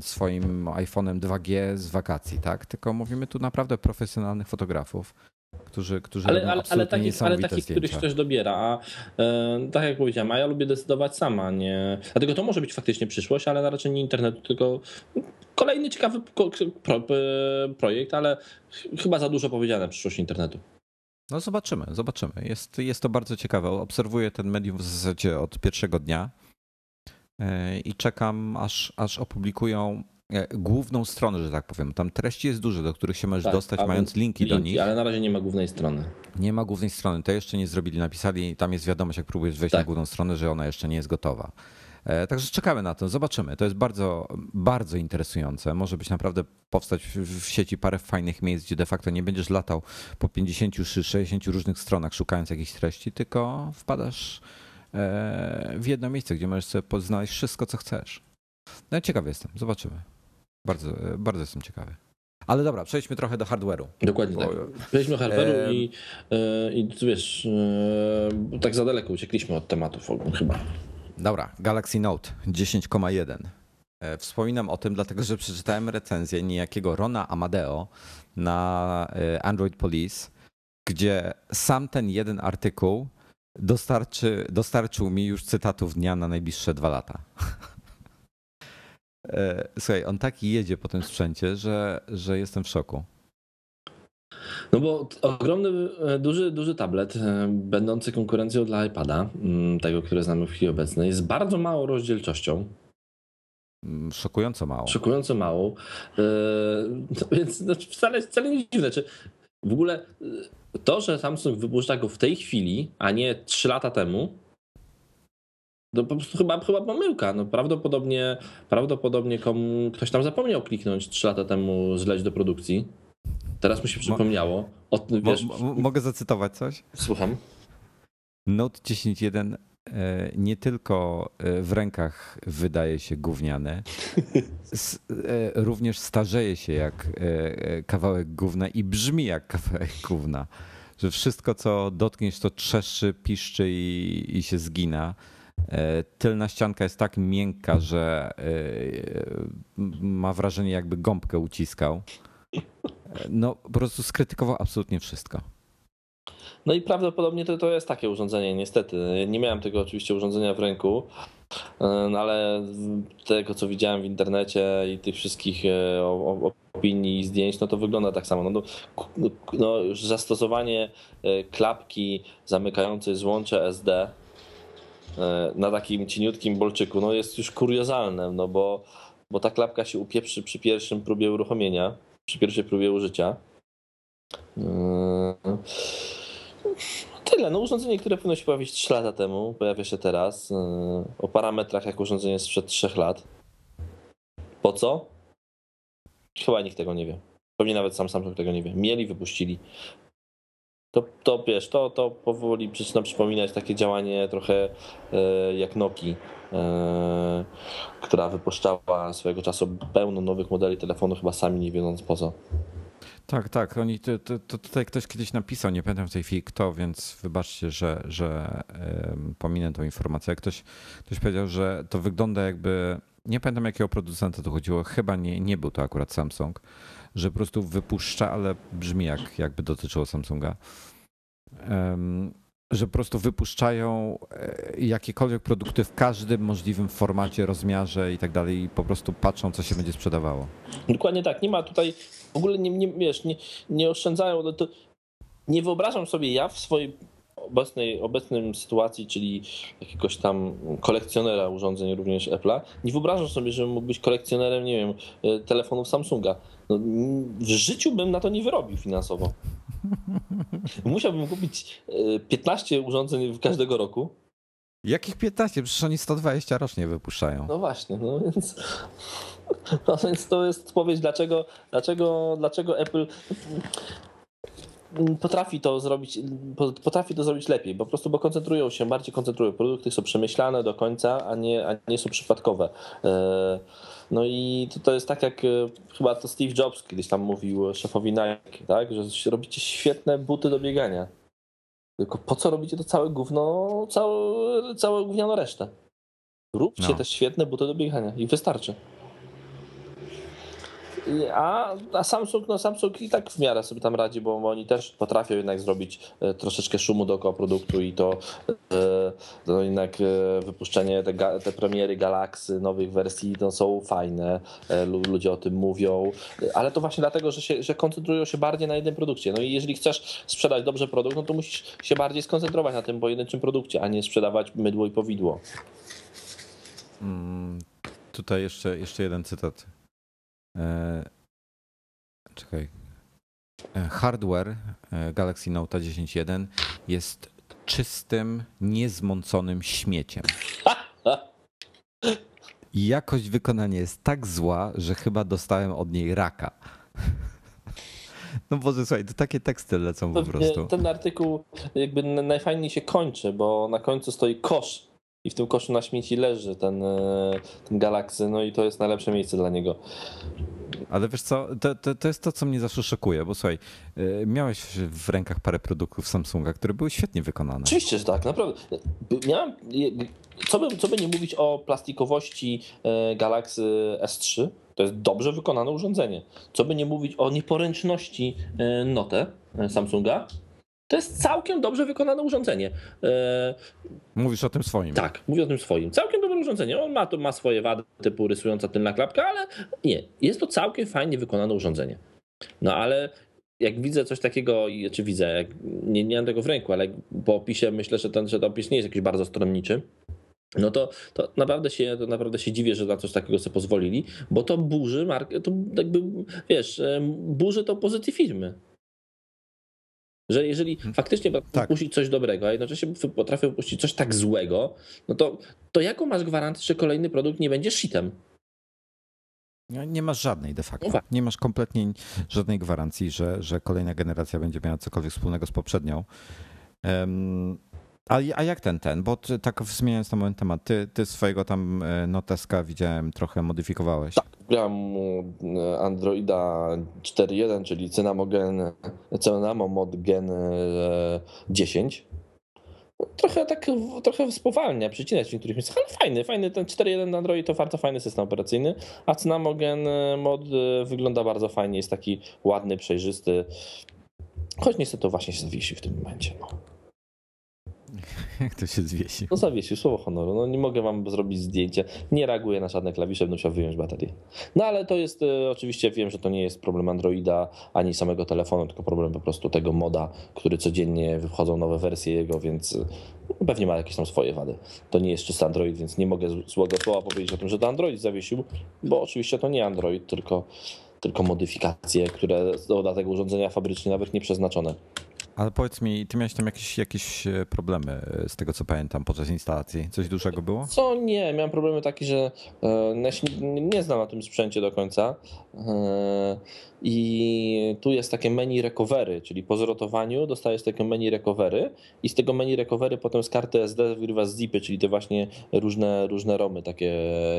swoim iPhone'em 2G z wakacji, tak? Tylko mówimy tu naprawdę profesjonalnych fotografów którzy, którzy ale, ale, ale takich, ale takich których ktoś dobiera. A e, tak jak powiedziałem, a ja lubię decydować sama. Nie... Dlatego to może być faktycznie przyszłość, ale na raczej nie internetu, tylko kolejny ciekawy pro, projekt, ale chyba za dużo powiedziane przyszłość internetu. No zobaczymy, zobaczymy. Jest, jest to bardzo ciekawe. Obserwuję ten medium w zasadzie od pierwszego dnia e, i czekam, aż, aż opublikują E, główną stronę, że tak powiem. Tam treści jest dużo, do których się możesz tak, dostać, mając linki, linki, do nich. Ale na razie nie ma głównej strony. Nie ma głównej strony. To jeszcze nie zrobili. Napisali, tam jest wiadomość, jak próbujesz wejść tak. na główną stronę, że ona jeszcze nie jest gotowa. E, także czekamy na to, zobaczymy. To jest bardzo, bardzo interesujące. Może być naprawdę powstać w sieci parę fajnych miejsc, gdzie de facto nie będziesz latał po 50 czy 60 różnych stronach szukając jakichś treści, tylko wpadasz e, w jedno miejsce, gdzie możesz sobie znaleźć wszystko, co chcesz. No ciekawy jestem, zobaczymy. Bardzo, bardzo jestem ciekawy. Ale dobra, przejdźmy trochę do hardware'u. Dokładnie bo... tak. Przejdźmy do hardware'u e... i, i wiesz, e, tak za daleko uciekliśmy od tematów chyba. Dobra, Galaxy Note 10,1. E, wspominam o tym, dlatego że przeczytałem recenzję niejakiego Rona Amadeo na e, Android Police, gdzie sam ten jeden artykuł dostarczy, dostarczył mi już cytatów dnia na najbliższe dwa lata. E, słuchaj, on tak jedzie po tym sprzęcie, że, że jestem w szoku. No bo ogromny, duży, duży tablet, będący konkurencją dla iPada, mm, tego, który znamy w chwili obecnej, z bardzo małą rozdzielczością. Mm, szokująco mało. Szokująco mało. E, więc znaczy wcale, wcale nie dziwne. Czy w ogóle e, to, że Samsung wypuszcza go w tej chwili, a nie 3 lata temu, to po prostu chyba, chyba pomyłka. No prawdopodobnie, prawdopodobnie komu, ktoś tam zapomniał kliknąć 3 lata temu zleć do produkcji. Teraz mu się przypomniało. O, wiesz, mogę zacytować coś? Słucham. Note 10.1 E, nie tylko e, w rękach wydaje się gówniane, e, również starzeje się jak kawałek gówna i brzmi jak kawałek gówna. Że wszystko, co dotkniesz, to trzeszczy, piszczy i, i się zgina. Tylna ścianka jest tak miękka, że ma wrażenie, jakby gąbkę uciskał. No, po prostu skrytykował absolutnie wszystko. No i prawdopodobnie to, to jest takie urządzenie, niestety. Nie miałem tego oczywiście urządzenia w ręku, no ale tego, co widziałem w internecie i tych wszystkich e, opinii i zdjęć, no to wygląda tak samo. No, no, no zastosowanie e, klapki zamykającej złącze SD na takim cieniutkim bolczyku, no jest już kuriozalne, no bo, bo ta klapka się upieprzy przy pierwszym próbie uruchomienia, przy pierwszej próbie użycia. Tyle. No urządzenie, które powinno się pojawić 3 lata temu, pojawia się teraz. Yy, o parametrach jak urządzenie sprzed 3 lat. Po co? Chyba nikt tego nie wie. Pewnie nawet sam Samsung tego nie wie. Mieli, wypuścili. To, to wiesz, to, to powoli zaczyna przypominać takie działanie trochę e, jak Noki, która wypuszczała swojego czasu pełno nowych modeli telefonu, chyba sami nie wiedząc po co. Tak, tak. Oni, to, to, tutaj ktoś kiedyś napisał, nie pamiętam w tej chwili kto, więc wybaczcie, że, że pominę tą informację. Ktoś, ktoś powiedział, że to wygląda jakby, nie pamiętam jakiego producenta to chodziło, chyba nie, nie był to akurat Samsung, że po prostu wypuszcza, ale brzmi jak, jakby dotyczyło Samsunga. Um, że po prostu wypuszczają e, jakiekolwiek produkty w każdym możliwym formacie, rozmiarze i tak dalej i po prostu patrzą, co się będzie sprzedawało. Dokładnie tak. Nie ma tutaj, w ogóle nie, nie wiesz, nie, nie oszczędzają. No to nie wyobrażam sobie ja w swojej obecnej, obecnym sytuacji, czyli jakiegoś tam kolekcjonera urządzeń również Apple'a, nie wyobrażam sobie, że mógł być kolekcjonerem, nie wiem, e, telefonów Samsunga. No, w życiu bym na to nie wyrobił finansowo. Musiałbym kupić 15 e, urządzeń każdego roku. Jakich 15? Przecież oni 120 rocznie wypuszczają. No właśnie, no więc, no więc to jest odpowiedź, dlaczego, dlaczego, dlaczego Apple potrafi to zrobić, potrafi to zrobić lepiej, po prostu bo koncentrują się, bardziej koncentrują. Produkty są przemyślane do końca, a nie, a nie są przypadkowe. E, no i to, to jest tak jak e, chyba to Steve Jobs kiedyś tam mówił szefowi Nike, tak, że robicie świetne buty do biegania. Tylko po co robicie to całe gówno, całe, całe gówniano resztę? Róbcie no. te świetne buty do biegania i wystarczy. A, a Samsung, no Samsung i tak w miarę sobie tam radzi, bo oni też potrafią jednak zrobić e, troszeczkę szumu dookoła produktu i to, e, to jednak e, wypuszczenie, te, te premiery Galaxy, nowych wersji no, są fajne, ludzie o tym mówią, ale to właśnie dlatego, że, się, że koncentrują się bardziej na jednym produkcie. No i jeżeli chcesz sprzedać dobrze produkt, no to musisz się bardziej skoncentrować na tym pojedynczym produkcie, a nie sprzedawać mydło i powidło. Hmm, tutaj jeszcze, jeszcze jeden cytat czekaj. E, hardware e, Galaxy Note 10.1 jest czystym, niezmąconym śmieciem. Jakość wykonania jest tak zła, że chyba dostałem od niej raka. No Boże, słuchaj, to takie teksty lecą po prostu. Ten artykuł jakby najfajniej się kończy, bo na końcu stoi kosz i w tym koszu na śmieci leży ten, ten Galaxy, no i to jest najlepsze miejsce dla niego. Ale wiesz co, to, to, to, jest to, co mnie zawsze szokuje, bo słuchaj, y, miałeś w rękach parę produktów Samsunga, które były świetnie wykonane. Oczywiście, że tak, naprawdę. Miałem, co, by, co by nie mówić o plastikowości e, Galaxy S3, to jest dobrze wykonane urządzenie. Co by nie mówić o nieporęczności e, Note e, Samsunga, to jest całkiem dobrze wykonane urządzenie. Mówisz o tym swoim. Tak, mówię o tym swoim. Całkiem dobre urządzenie. On ma, to, ma swoje wady typu rysująca tylna klapka, ale nie. Jest to całkiem fajnie wykonane urządzenie. No ale jak widzę coś takiego, czy widzę, nie, nie mam tego w ręku, ale po opisie myślę, że ten, że ten opis nie jest jakiś bardzo stronniczy, no to, to, naprawdę się, to naprawdę się dziwię, że na coś takiego sobie pozwolili, bo to burzy markę, to jakby, wiesz, burzy to pozytyw firmy. Że jeżeli hmm. faktycznie tak. puścić coś dobrego, a jednocześnie potrafią puścić coś tak złego, no to, to jaką masz gwarancję, że kolejny produkt nie będzie shitem? Nie masz żadnej de facto. No nie masz kompletnie żadnej gwarancji, że, że kolejna generacja będzie miała cokolwiek wspólnego z poprzednią. Um, a, a jak ten, ten? Bo ty, tak zmieniając na moment temat, ty, ty swojego tam e, noteska widziałem trochę modyfikowałeś. Tak, grałem mu e, Androida 4.1, czyli Cynamogen, Cynamomod Gen 10. E, trochę tak, trochę spowalnia, przycinać w niektórych miejscach, ale fajny, fajny, ten 4.1 Android to bardzo fajny system operacyjny, a Cynamogen mod wygląda bardzo fajnie, jest taki ładny, przejrzysty, choć niestety właśnie się zawiesi w tym momencie. No. Jak to się zwiesi? No zawiesił, słowo honoru. No nie mogę wam zrobić zdjęcia. Nie reaguje na żadne klawisze, będę musiał wyjąć baterię. No ale to jest, e, oczywiście wiem, że to nie jest problem Androida ani samego telefonu, tylko problem po prostu tego moda, który codziennie wychodzą nowe wersje jego, więc e, pewnie ma jakieś tam swoje wady. To nie jest czysty Android, więc nie mogę złego słowa powiedzieć o tym, że to Android zawiesił, bo oczywiście to nie Android, tylko, tylko modyfikacje, które dla tego urządzenia fabrycznie nawet nie przeznaczone. Ale powiedz mi, ty miałeś tam jakieś, jakieś e, problemy e, z tego, co pamiętam, podczas instalacji? Coś dużego było? Co nie, miałem problemy takie, że e, nie znam na tym sprzęcie do końca i tu jest takie menu recovery, czyli po zrotowaniu dostajesz takie menu recovery i z tego menu recovery potem z karty SD wygrywa zipy, czyli te właśnie różne, różne romy takie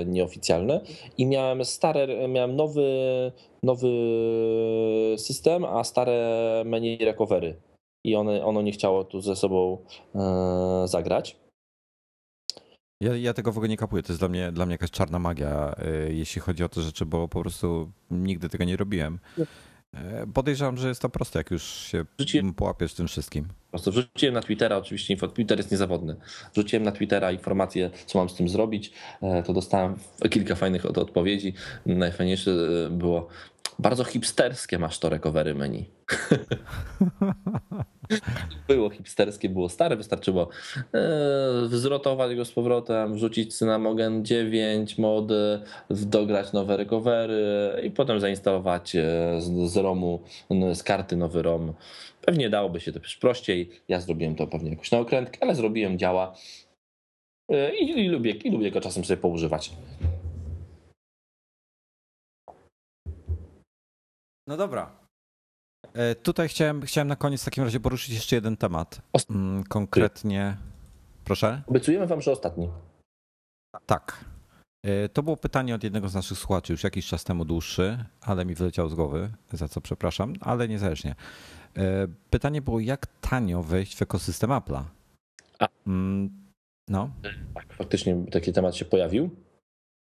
nieoficjalne i miałem stare, miałem nowy, nowy system, a stare menu recovery i one, ono nie chciało tu ze sobą e, zagrać. Ja, ja, tego w ogóle nie kapuję. To jest dla mnie, dla mnie jakaś czarna magia, e, jeśli chodzi o te rzeczy, bo po prostu nigdy tego nie robiłem. E, podejrzewam, że jest to proste, jak już się Wrzuciłem, połapiesz tym wszystkim. Po prostu wrzuciłem na Twittera, oczywiście Twitter jest niezawodny. Wrzuciłem na Twittera informację, co mam z tym zrobić. To dostałem kilka fajnych odpowiedzi. Najfajniejsze było, bardzo hipsterskie masz to recovery menu. było hipsterskie, było stare, wystarczyło e, wzrotować go z powrotem, wrzucić Cynamogen 9 mody, dograć nowe recovery i potem zainstalować e, z, z ROMu, z karty nowy ROM. Pewnie dałoby się to prościej. Ja zrobiłem to pewnie jakoś na okrętkę, ale zrobiłem, działa. E, I, i, lubię, I lubię go czasem sobie poużywać. No dobra. E, tutaj chciałem, chciałem na koniec w takim razie poruszyć jeszcze jeden temat. Mm, konkretnie. Proszę? Obiecujemy wam, że ostatni. Tak. E, to było pytanie od jednego z naszych słuchaczy już jakiś czas temu dłuższy, ale mi wyleciał z głowy, za co przepraszam, ale niezależnie. E, pytanie było, jak tanio wejść w ekosystem Apple'a? Mm, no. Tak, faktycznie taki temat się pojawił.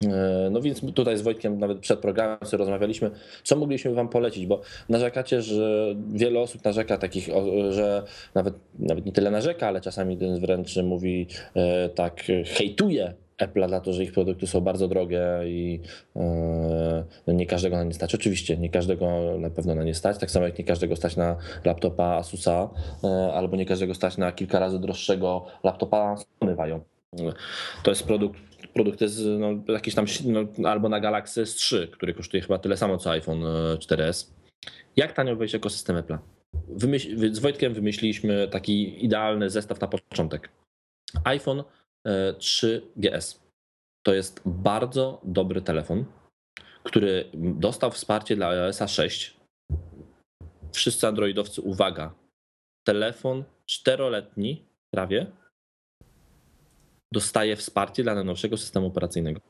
E, no więc tutaj z Wojtkiem nawet przed programem sobie rozmawialiśmy, co mogliśmy wam polecić, bo narzekacie, że wiele osób narzeka takich, że nawet, nawet nie tyle narzeka, ale czasami wręcz mówi e, tak, hejtuje Apple za to, że ich produkty są bardzo drogie i e, no nie każdego na nie stać. Oczywiście nie każdego na pewno na nie stać, tak samo jak nie każdego stać na laptopa Asusa albo nie każdego stać na kilka razy droższego laptopa Sony To jest produkt produkty z no, jakieś tam no, albo na Galaxy S3, który kosztuje chyba tyle samo co iPhone 4S. E, Jak tanio wejść ekosystem Apple? Wymyśl, z Wojtkiem wymyśliliśmy taki idealny zestaw na początek. iPhone 3GS. E, to jest bardzo dobry telefon, który dostał wsparcie dla iOS 6. Wszyscy androidowcy, uwaga, telefon czteroletni prawie, dostaje wsparcie dla najnowszego systemu operacyjnego.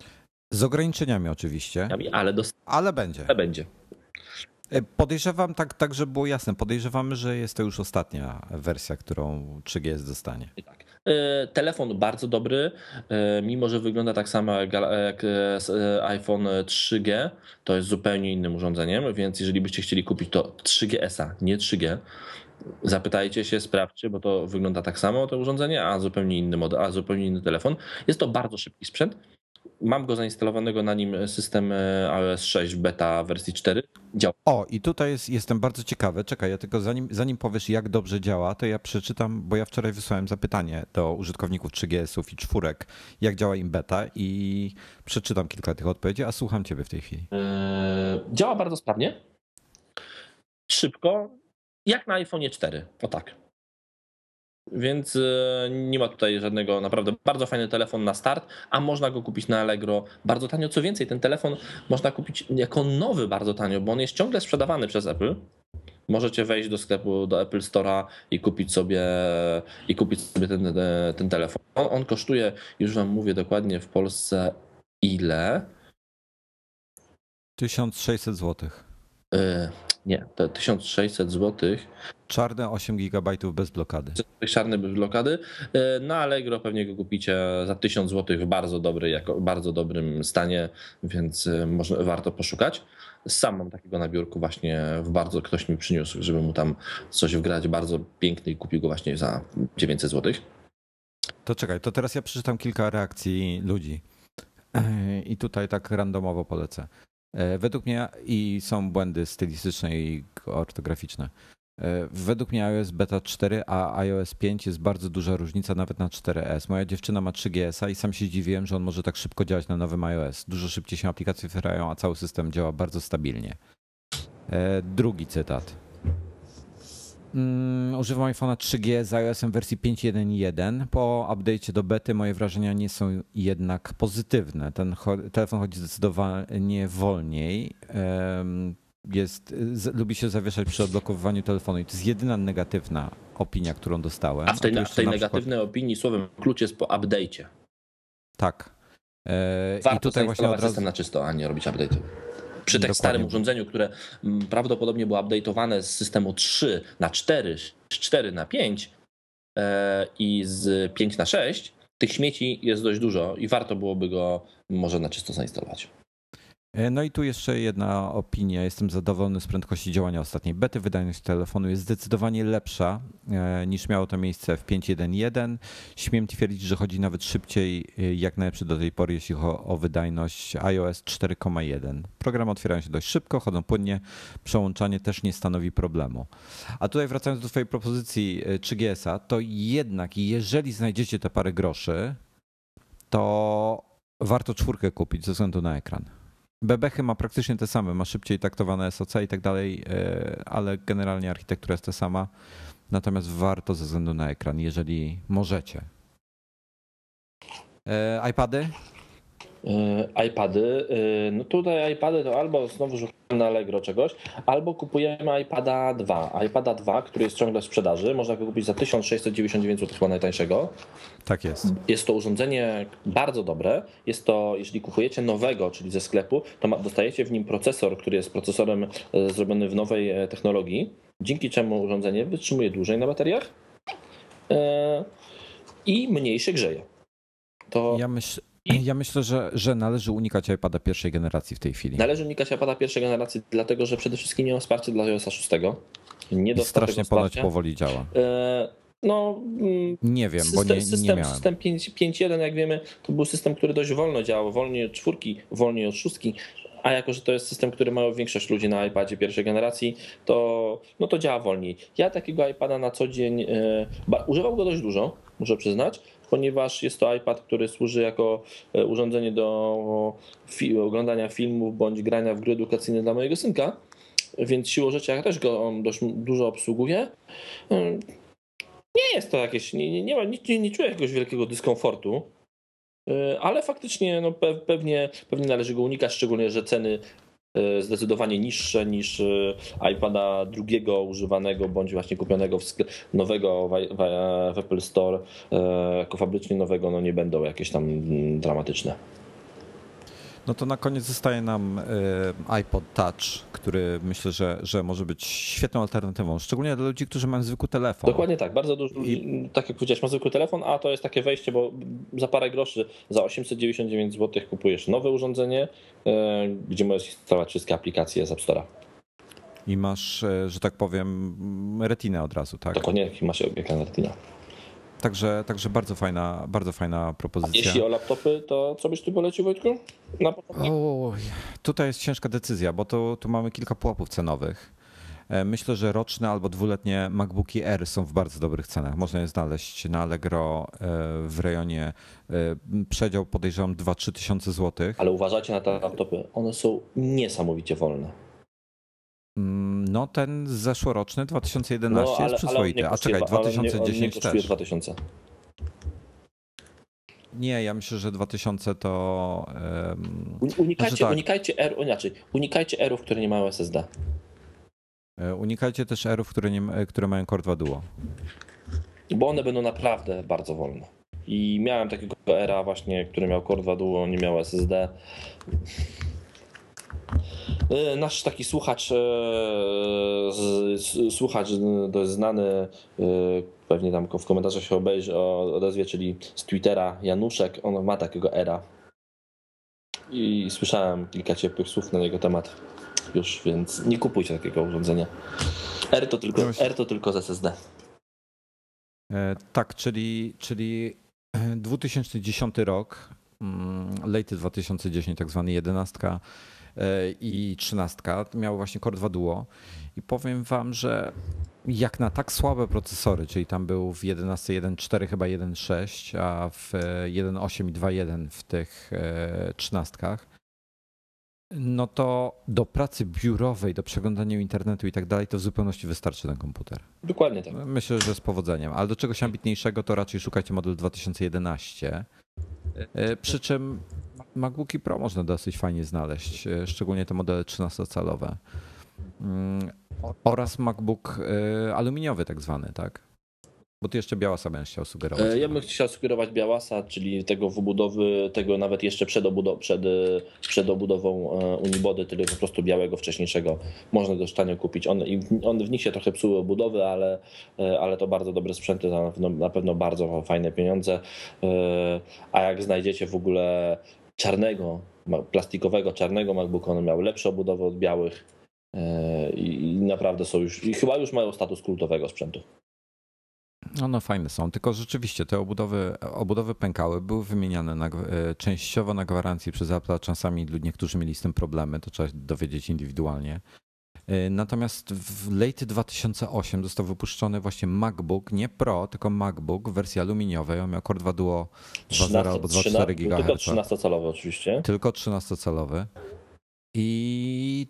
Z ograniczeniami oczywiście, ale, ale będzie. Ale będzie. E, podejrzewam, tak, tak żeby było jasne, podejrzewamy, że jest to już ostatnia wersja, którą 3GS dostanie. Tak. E, telefon bardzo dobry, e, mimo że wygląda tak samo jak iPhone 3G, to jest zupełnie innym urządzeniem, więc jeżeli byście chcieli kupić to 3GS-a, nie 3G, zapytajcie się, sprawdźcie, bo to wygląda tak samo to urządzenie, a zupełnie inny model, a zupełnie inny telefon. Jest to bardzo szybki sprzęt. Mam go zainstalowanego na nim system e, iOS 6 beta wersji 4. Działa. O, i tutaj jest, jestem bardzo ciekawy. Czekaj, ja tylko zanim, zanim powiesz, jak dobrze działa, to ja przeczytam, bo ja wczoraj wysłałem zapytanie do użytkowników 3GS-ów i czwórek, jak działa im beta i przeczytam kilka tych odpowiedzi, a słucham ciebie w tej chwili. Yy, działa bardzo sprawnie, szybko, jak na iPhone 4. O tak. Więc e, nie ma tutaj żadnego, naprawdę bardzo fajny telefon na start, a można go kupić na Allegro bardzo tanio. Co więcej, ten telefon można kupić jako nowy bardzo tanio, bo on jest ciągle sprzedawany przez Apple. Możecie wejść do sklepu, do Apple Store'a i kupić sobie, i kupić sobie ten, ten telefon. On, on kosztuje, już wam mówię dokładnie w Polsce ile? 1600 zł. Nie, to 1600 zł. Czarne 8 GB bez blokady. Czarne bez blokady. E, na Allegro pewnie go kupicie za 1000 zł w bardzo, dobry, jako, bardzo dobrym stanie, więc e, można, warto poszukać. Sam mam takiego na biurku właśnie w bardzo, ktoś mi przyniósł, żeby mu tam coś wgrać bardzo piękny i kupił go właśnie za 900 zł. To czekaj, to teraz ja przeczytam kilka reakcji ludzi. I tutaj tak randomowo polecę. E, według mnie i są błędy stylistyczne i ortograficzne. E, według mnie iOS Beta 4 a iOS 5 jest bardzo duża różnica nawet na 4S. Moja dziewczyna ma 3GS-a i sam się zdziwiłem, że on może tak szybko działać na nowym iOS. Dużo szybciej się aplikacje otwierają, a cały system działa bardzo stabilnie. E, drugi cytat. Mm, używam iPhone'a 3G z iOS-em wersji 5.1.1. Po update'cie do bety moje wrażenia nie są jednak pozytywne. Ten telefon chodzi zdecydowanie wolniej. Jest, z, lubi się zawieszać przy odblokowywaniu telefonu i to jest jedyna negatywna opinia, którą dostałem. A w tej, a w tej negatywnej przykład... opinii słowem klucz jest po update'cie. Tak. Warto I tutaj właśnie od razu... system na czysto, a nie robić update'y przy tak starym urządzeniu, które mm, prawdopodobnie było update'owane z systemu 3 na 4, z 4 na 5 e, i z 5 na 6, tych śmieci jest dość dużo i warto byłoby go może na czysto zainstalować. E, no i tu jeszcze jedna opinia. Jestem zadowolony z prędkości działania ostatniej bety. Wydajność telefonu jest zdecydowanie lepsza e, niż miało to miejsce w 5.1.1. Śmiem twierdzić, że chodzi nawet szybciej e, jak najlepszy do tej pory, jeśli chodzi o wydajność iOS 4.1. Programy otwierają się dość szybko, chodzą płynnie. Przełączanie też nie stanowi problemu. A tutaj wracając do Twojej propozycji 3GS-a, to jednak jeżeli znajdziecie te parę groszy, to warto czwórkę kupić ze względu na ekran. Bebechy ma praktycznie te same, ma szybciej taktowane SOC i tak dalej, e, ale generalnie architektura jest ta sama. Natomiast warto ze względu na ekran, jeżeli możecie. E, iPady? E, iPady. No tutaj iPady to albo znowu szukamy na Allegro czegoś, albo kupujemy iPada 2. iPada 2, który jest ciągle w sprzedaży, można go kupić za 1699 zł, chyba najtańszego. Tak jest. Jest to urządzenie bardzo dobre. Jest to, jeśli kupujecie nowego, czyli ze sklepu, to dostajecie w nim procesor, który jest procesorem e, zrobiony w nowej e, technologii, dzięki czemu urządzenie wytrzymuje dłużej na bateriach e, i mniej się grzeje. To... Ja, myśl, ja myślę, że, że należy unikać iPada pierwszej generacji w tej chwili. Należy unikać iPada pierwszej generacji, dlatego że przede wszystkim nie ma wsparcia dla iOS 6. Nie I strasznie ponoć powoli działa. No, mm, nie wiem, system, bo nie, system, nie miałem. System 5.1, jak wiemy, to był system, który dość wolno działał, wolniej od czwórki, wolniej od szóstki, a jako, że to jest system, który ma większość ludzi na iPadzie pierwszej generacji, to, no to działa wolniej. Ja takiego iPada na co dzień, e, używam go dość dużo, muszę przyznać, ponieważ jest to iPad, który służy jako e, urządzenie do fi oglądania filmów bądź grania w gry edukacyjne dla mojego synka, więc siłą rzeczy ja też go dość dużo obsługuję. Nie jest to jakieś, nie, nie, nie, ma, nie, nie czuję jakiegoś wielkiego dyskomfortu, e, ale faktycznie no, pewnie, pewnie należy go unikać, szczególnie, że ceny zdecydowanie niższe niż e, iPada drugiego używanego bądź właśnie kupionego w nowego w, w, Apple Store jako fabrycznie nowego no nie będą jakieś tam dramatyczne. No to na koniec zostaje nam y, iPod Touch, który myślę, że, że może być świetną alternatywą, szczególnie dla ludzi, którzy mają zwykły telefon. Dokładnie tak, bardzo dużo ludzi, tak jak powiedziałeś, ma zwykły telefon, a to jest takie wejście, bo za parę groszy, za 899 zł kupujesz nowe urządzenie, e, gdzie możesz instalować wszystkie aplikacje z App Store'a. I masz, e, że tak powiem, retinę od razu, tak? Dokładnie, masz ekran retina. Także, także bardzo fajna, bardzo fajna propozycja. Jeśli o laptopy, to co byś tu polecił, Wojtku? Na o, tutaj jest ciężka decyzja, bo tu, tu mamy kilka pułapów cenowych. E, myślę, że roczne albo dwuletnie MacBooki R są w bardzo dobrych cenach. Można je znaleźć na Allegro e, w rejonie e, przedział podejrzewam 2-3 tysiące złotych. Ale uważajcie na te laptopy, one są niesamowicie wolne. Mm, no ten zeszłoroczny 2011 no, ale, jest przyzwoity, a czekaj, 2010 nie, też. 2000. Nie, ja myślę, że 2000 to. Um, unikajcie, tak. unikajcie R, inaczej, unikajcie Rów, które nie mają SSD. E, unikajcie też Rów, które, nie, które mają Core 2 Duo. Bo one będą naprawdę bardzo wolne. I miałem takiego era właśnie, który miał Core 2 Duo, nie miał SSD. E, nasz taki słuchacz, e, słuchacz dość znany, e, pewnie tam w komentarzach się obejrzy, odezwie, czyli z Twittera Januszek, on ma takiego era. I słyszałem kilka ciepłych słów na jego temat już, więc nie kupujcie takiego urządzenia. R to tylko, R to tylko z SSD. tak, czyli, czyli 2010 rok, mm, late 2010, tak zwany jedenastka E, i 13 miały właśnie Core 2 Duo i powiem wam, że jak na tak słabe procesory, czyli tam był w 11 1.4 chyba 1.6, a w 1.8 i 2.1 w tych 13, e, no to do pracy biurowej, do przeglądania internetu i tak dalej, to w zupełności wystarczy ten komputer. Dokładnie tak. Myślę, że z powodzeniem, ale do czegoś ambitniejszego to raczej szukajcie model 2011. E, przy czym MacBooki Pro można dosyć fajnie znaleźć, e, szczególnie te modele 13-calowe. Mm, oraz MacBook e, aluminiowy tak zwany, tak? Bo ty jeszcze Białasa będziesz chciał sugerować. E, ja bym chciał sugerować Białasa, czyli tego wybudowy, tego nawet jeszcze przed, przed, przed obudową Unibody, tyle po prostu białego wcześniejszego. Można go tanio kupić. On, on, w nich się trochę psuły obudowy, ale, ale to bardzo dobre sprzęty, na pewno, na pewno bardzo fajne pieniądze. A jak znajdziecie w ogóle czarnego, plastikowego, czarnego MacBooka, one miały lepsze obudowy od białych e, i naprawdę są już, i chyba już mają status kultowego sprzętu. No, no fajne są, tylko rzeczywiście te obudowy, obudowy pękały, były wymieniane na, e, częściowo na gwarancji przez Apple, czasami niektórzy mieli z tym problemy, to trzeba dowiedzieć indywidualnie. E, natomiast w late 2008 został wypuszczony właśnie MacBook, nie Pro, tylko MacBook w wersji aluminiowej. On miał Core 2 Duo 2.0 albo 2.4 GHz. Tylko 13-calowy oczywiście. Tylko 13-calowy. I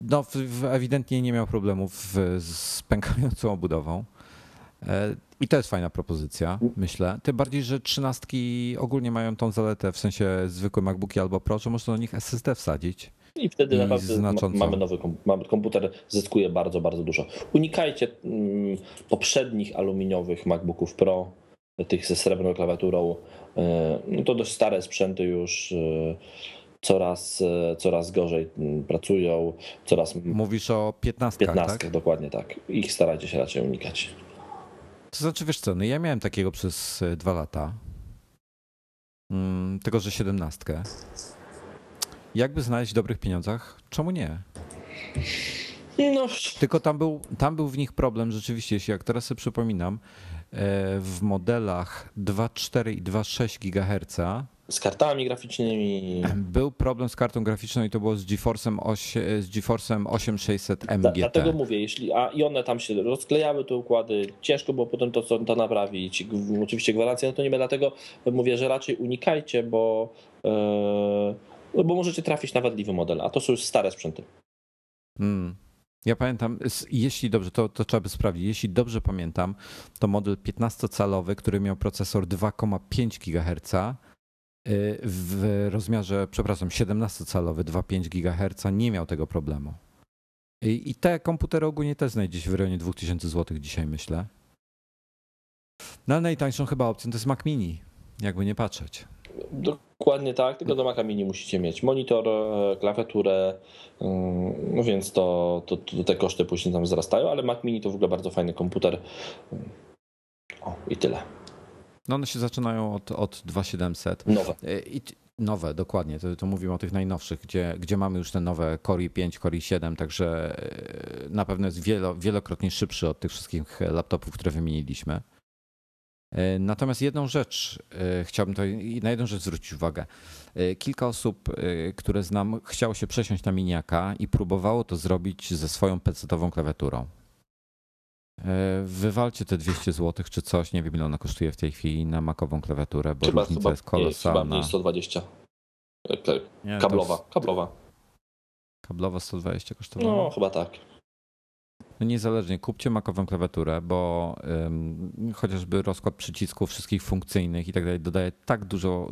no, ewidentnie nie miał problemów z pękającą obudową. E, I to jest fajna propozycja, myślę. Tym bardziej, że trzynastki ogólnie mają tą zaletę, w sensie zwykłe MacBooki albo Pro, że można do nich SSD wsadzić. I wtedy I naprawdę znacząco. mamy nowy komputer, zyskuje bardzo, bardzo dużo. Unikajcie mm, poprzednich aluminiowych MacBooków Pro, tych ze srebrną klawiaturą. E, no to dość stare sprzęty już e, coraz, e, coraz gorzej mm, pracują, coraz... Mówisz o 15 15 tak? dokładnie tak. Ich starajcie się raczej unikać. To znaczy, wiesz co, no ja miałem takiego przez dwa lata. Mm, tego, że 17. Jakby znaleźć w dobrych pieniądzach, czemu nie? No. Tylko tam był, tam był w nich problem rzeczywiście, jeśli jak teraz sobie przypominam, e, w modelach 2,4 i 2,6 GHz z kartami graficznymi. Był problem z kartą graficzną i to było z GeForce'em, z GeForce'em 8600 MGT. Dlatego mówię, jeśli a i one tam się rozklejały te układy, ciężko było potem to, to naprawić. Oczywiście gwarancja no to nie ma, dlatego mówię, że raczej unikajcie, bo yy, bo możecie trafić na wadliwy model, a to są już stare sprzęty. Hmm. Ja pamiętam, jeśli dobrze, to, to trzeba by sprawdzić. Jeśli dobrze pamiętam, to model 15-calowy, który miał procesor 2,5 GHz y, w rozmiarze, przepraszam, 17-calowy 2,5 GHz nie miał tego problemu. I, I te komputery ogólnie też znajdzie się w rejonie 2000 zł dzisiaj, myślę. No ale najtańszą chyba opcją to jest Mac Mini, jakby nie patrzeć. Dokładnie tak, tylko do Maca Mini musicie mieć monitor, e, klawiaturę, mm, no więc to, to, to, te koszty później tam wzrastają, ale Mac Mini to w ogóle bardzo fajny komputer. O, i tyle. No one się zaczynają od, od 2700. Nowe. E, I, nowe, dokładnie. To, to mówimy o tych najnowszych, gdzie, gdzie mamy już te nowe Core i5, Core i7, także e, na pewno jest wielo, wielokrotnie szybszy od tych wszystkich laptopów, które wymieniliśmy. E, natomiast jedną rzecz chciałbym to, na jedną rzecz zwrócić uwagę. Kilka osób, które znam, chciało się przesiąść na miniaka i próbowało to zrobić ze swoją PC-ową klawiaturą. E, wywalcie te 200 zł czy coś, nie wiem ile ona kosztuje w tej chwili na makową klawiaturę, bo chyba, różnica chyba, jest kolosalna. Nie, chyba 120. Nie, kablowa, kablowa. Kablowa 120 kosztowała? No, chyba tak no niezależnie, kupcie makową klawiaturę, bo chociażby rozkład przycisków wszystkich funkcyjnych i tak dalej dodaje tak dużo,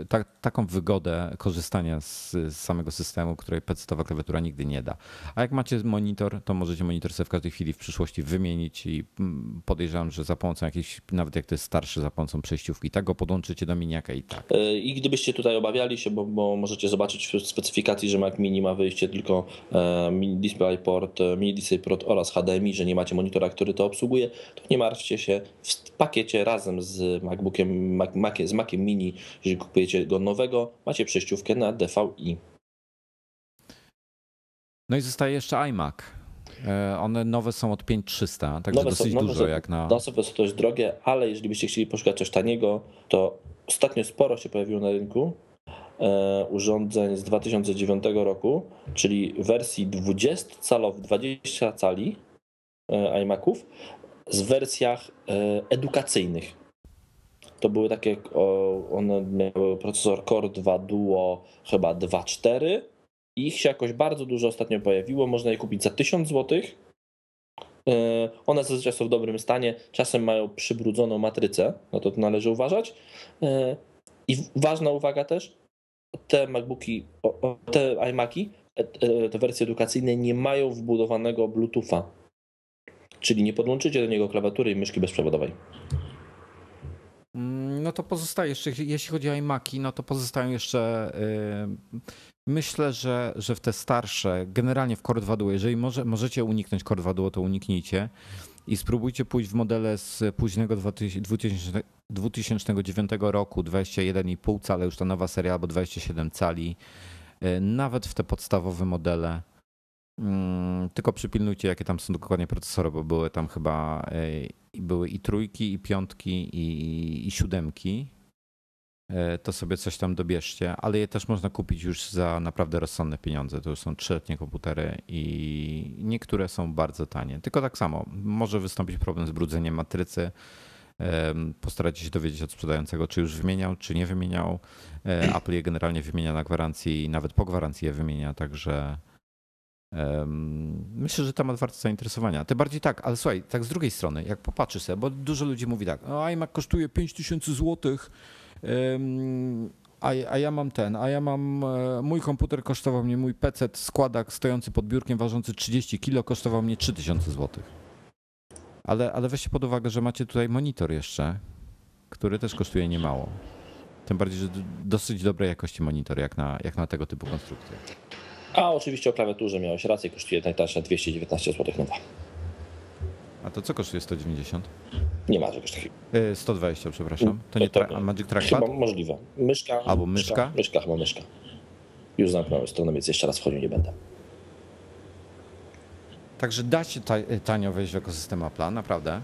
e, tak, taką wygodę korzystania z, z samego systemu, której PC-owa klawiatura nigdy nie da. A jak macie monitor, to możecie monitor sobie w każdej chwili w przyszłości wymienić i mm, podejrzewam, że za pomocą jakiejś, nawet jak to jest starszy, za pomocą przejściówki, tak go podłączycie do miniaka i tak. E, I gdybyście tutaj obawiali się, bo, bo możecie zobaczyć w specyfikacji, że Mac Mini ma wyjście tylko e, mini DisplayPort, mini DisplayPort oraz HDMI, że nie macie monitora, który to obsługuje, to nie martwcie się. W pakiecie razem z MacBookiem, Mac, z Maciem Mini, jeżeli kupujecie go nowego, macie przejściówkę na DVI. No i zostaje jeszcze iMac. E, one nowe są od 5300, także nowe dosyć są, dużo jak na. Nowe są dość drogie, ale jeżeli byście chcieli poszukać coś taniego, to ostatnio sporo się pojawiło na rynku urządzeń z 2009 roku, czyli wersji 20 calowych, 20 cali e, iMaców z wersjach e, edukacyjnych. To były takie, one miały procesor Core 2 Duo chyba 2.4 i ich się jakoś bardzo dużo ostatnio pojawiło. Można je kupić za 1000 zł. One zazwyczaj są w dobrym stanie, czasem mają przybrudzoną matrycę, no to należy uważać. I ważna uwaga też, te MacBooki, te iMaki, e, e, te wersje edukacyjne nie mają wbudowanego Bluetootha. Czyli nie podłączycie do niego klawiatury i myszki bezprzewodowej. Mm, no to pozostaje jeszcze, jeśli chodzi o iMaki, no to pozostają jeszcze. Yy, myślę, że, że w te starsze, generalnie w Core 2 Duo, jeżeli może, możecie uniknąć Core 2 Duo, to uniknijcie i spróbujcie pójść w modele z późnego 2000, 2009 roku 21,5 cala, już ta nowa seria albo 27 cali, e, nawet w te podstawowe modele. Mm, tylko przypilnujcie, jakie tam są dokładnie procesory, bo były tam chyba e, były i trójki, i piątki, i, i siódemki. E, to sobie coś tam dobierzcie, ale je też można kupić już za naprawdę rozsądne pieniądze. To już są trzyletnie komputery i niektóre są bardzo tanie. Tylko tak samo, może wystąpić problem z brudzeniem matrycy. Postarajcie się dowiedzieć od sprzedającego, czy już wymieniał, czy nie wymieniał. E, Apple je generalnie wymienia na gwarancji i nawet po gwarancji je wymienia, także myślę, że temat warto zainteresowania. Tym bardziej tak, ale słuchaj, tak z drugiej strony, jak popatrzysz sobie, bo dużo ludzi mówi tak, o iMac kosztuje 5000 złotych, a, a ja mam ten, a ja mam, e, mój komputer kosztował mnie, mój PC składak stojący pod biurkiem ważący 30 kg kosztował mnie 3000 zł. Ale, ale weźcie pod uwagę, że macie tutaj monitor jeszcze, który też kosztuje niemało. Tym bardziej, że dosyć dobrej jakości monitor, jak na, jak na tego typu konstrukcję. A oczywiście o klawiaturze miałeś rację, kosztuje najtańsza 219 zł nowa. A to co kosztuje 190? Nie ma czegoś takiego. 120, przepraszam. To nie to, a Magic Trackpad? Chyba możliwe. Myszka. Albo myszka? Myszka, myszka chyba myszka. Już zamknąłem stronę, więc jeszcze raz wchodził nie będę. Także da się tanio wejść w ekosystem Apple'a, naprawdę.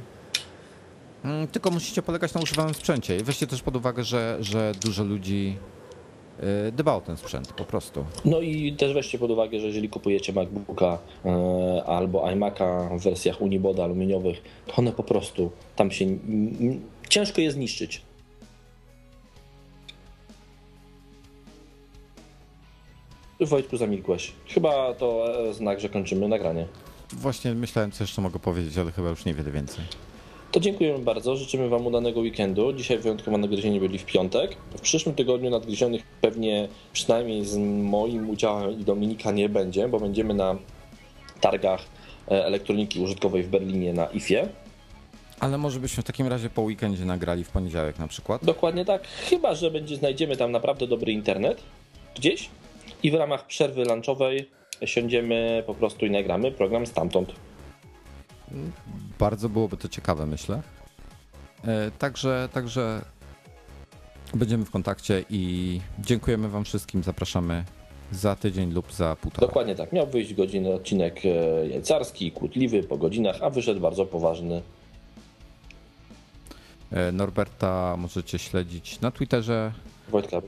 Mm, tylko musicie polegać na używanym sprzęcie. I weźcie też pod uwagę, że, że dużo ludzi dba o ten sprzęt po prostu. No i też weźcie pod uwagę, że jeżeli kupujecie MacBooka y, albo iMac'a w wersjach Uniboda aluminiowych, to one po prostu tam się ciężko je zniszczyć. Wojtku zamilkłeś. Chyba to e, znak, że kończymy nagranie. Właśnie myślałem, co jeszcze mogę powiedzieć, ale chyba już niewiele więcej. To dziękujemy bardzo, życzymy Wam udanego weekendu. Dzisiaj wyjątkowo nadgryzieni byli w piątek. W przyszłym tygodniu nadgryzionych pewnie przynajmniej z moim udziałem i Dominika nie będzie, bo będziemy na targach e, elektroniki użytkowej w Berlinie na IFie. Ale może byśmy w takim razie po weekendzie nagrali w poniedziałek na przykład? Dokładnie tak, chyba że będzie znajdziemy tam naprawdę dobry internet gdzieś i w ramach przerwy lunchowej siądziemy po prostu i nagramy program stamtąd. Bardzo byłoby to ciekawe, myślę. E, Także, także będziemy w kontakcie i dziękujemy Wam wszystkim. Zapraszamy za tydzień lub za półtora. Dokładnie tak. Miał wyjść godziny odcinek e, jajcarski, kłótliwy po godzinach, a wyszedł bardzo poważny. E, Norberta możecie śledzić na Twitterze. Wojtka,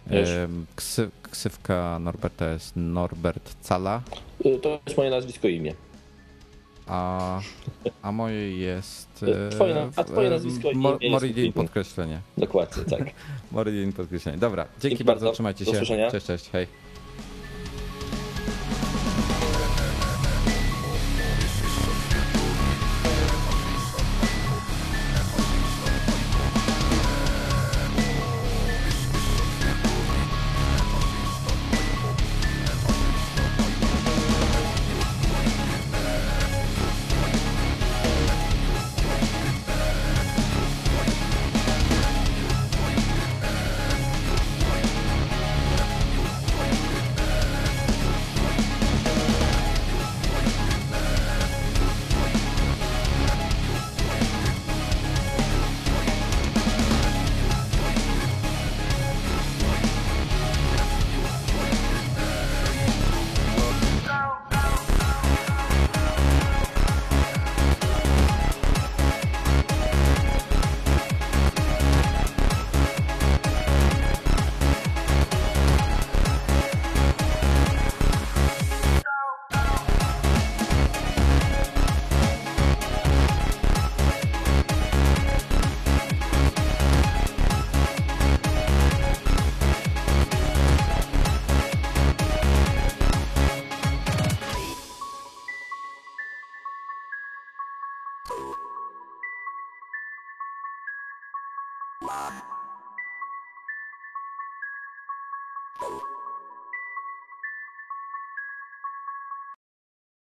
Ksy, ksywka Norberta jest Norbert Cala, to jest moje nazwisko i imię. A, a moje jest. E, twoje a twoje e, nazwisko i Moridian podkreślenie. Dokładnie, tak. Moridian podkreślenie. Dobra, dzięki, Dzięki bardzo, bardzo. trzymajcie się. Cześć, cześć, hej.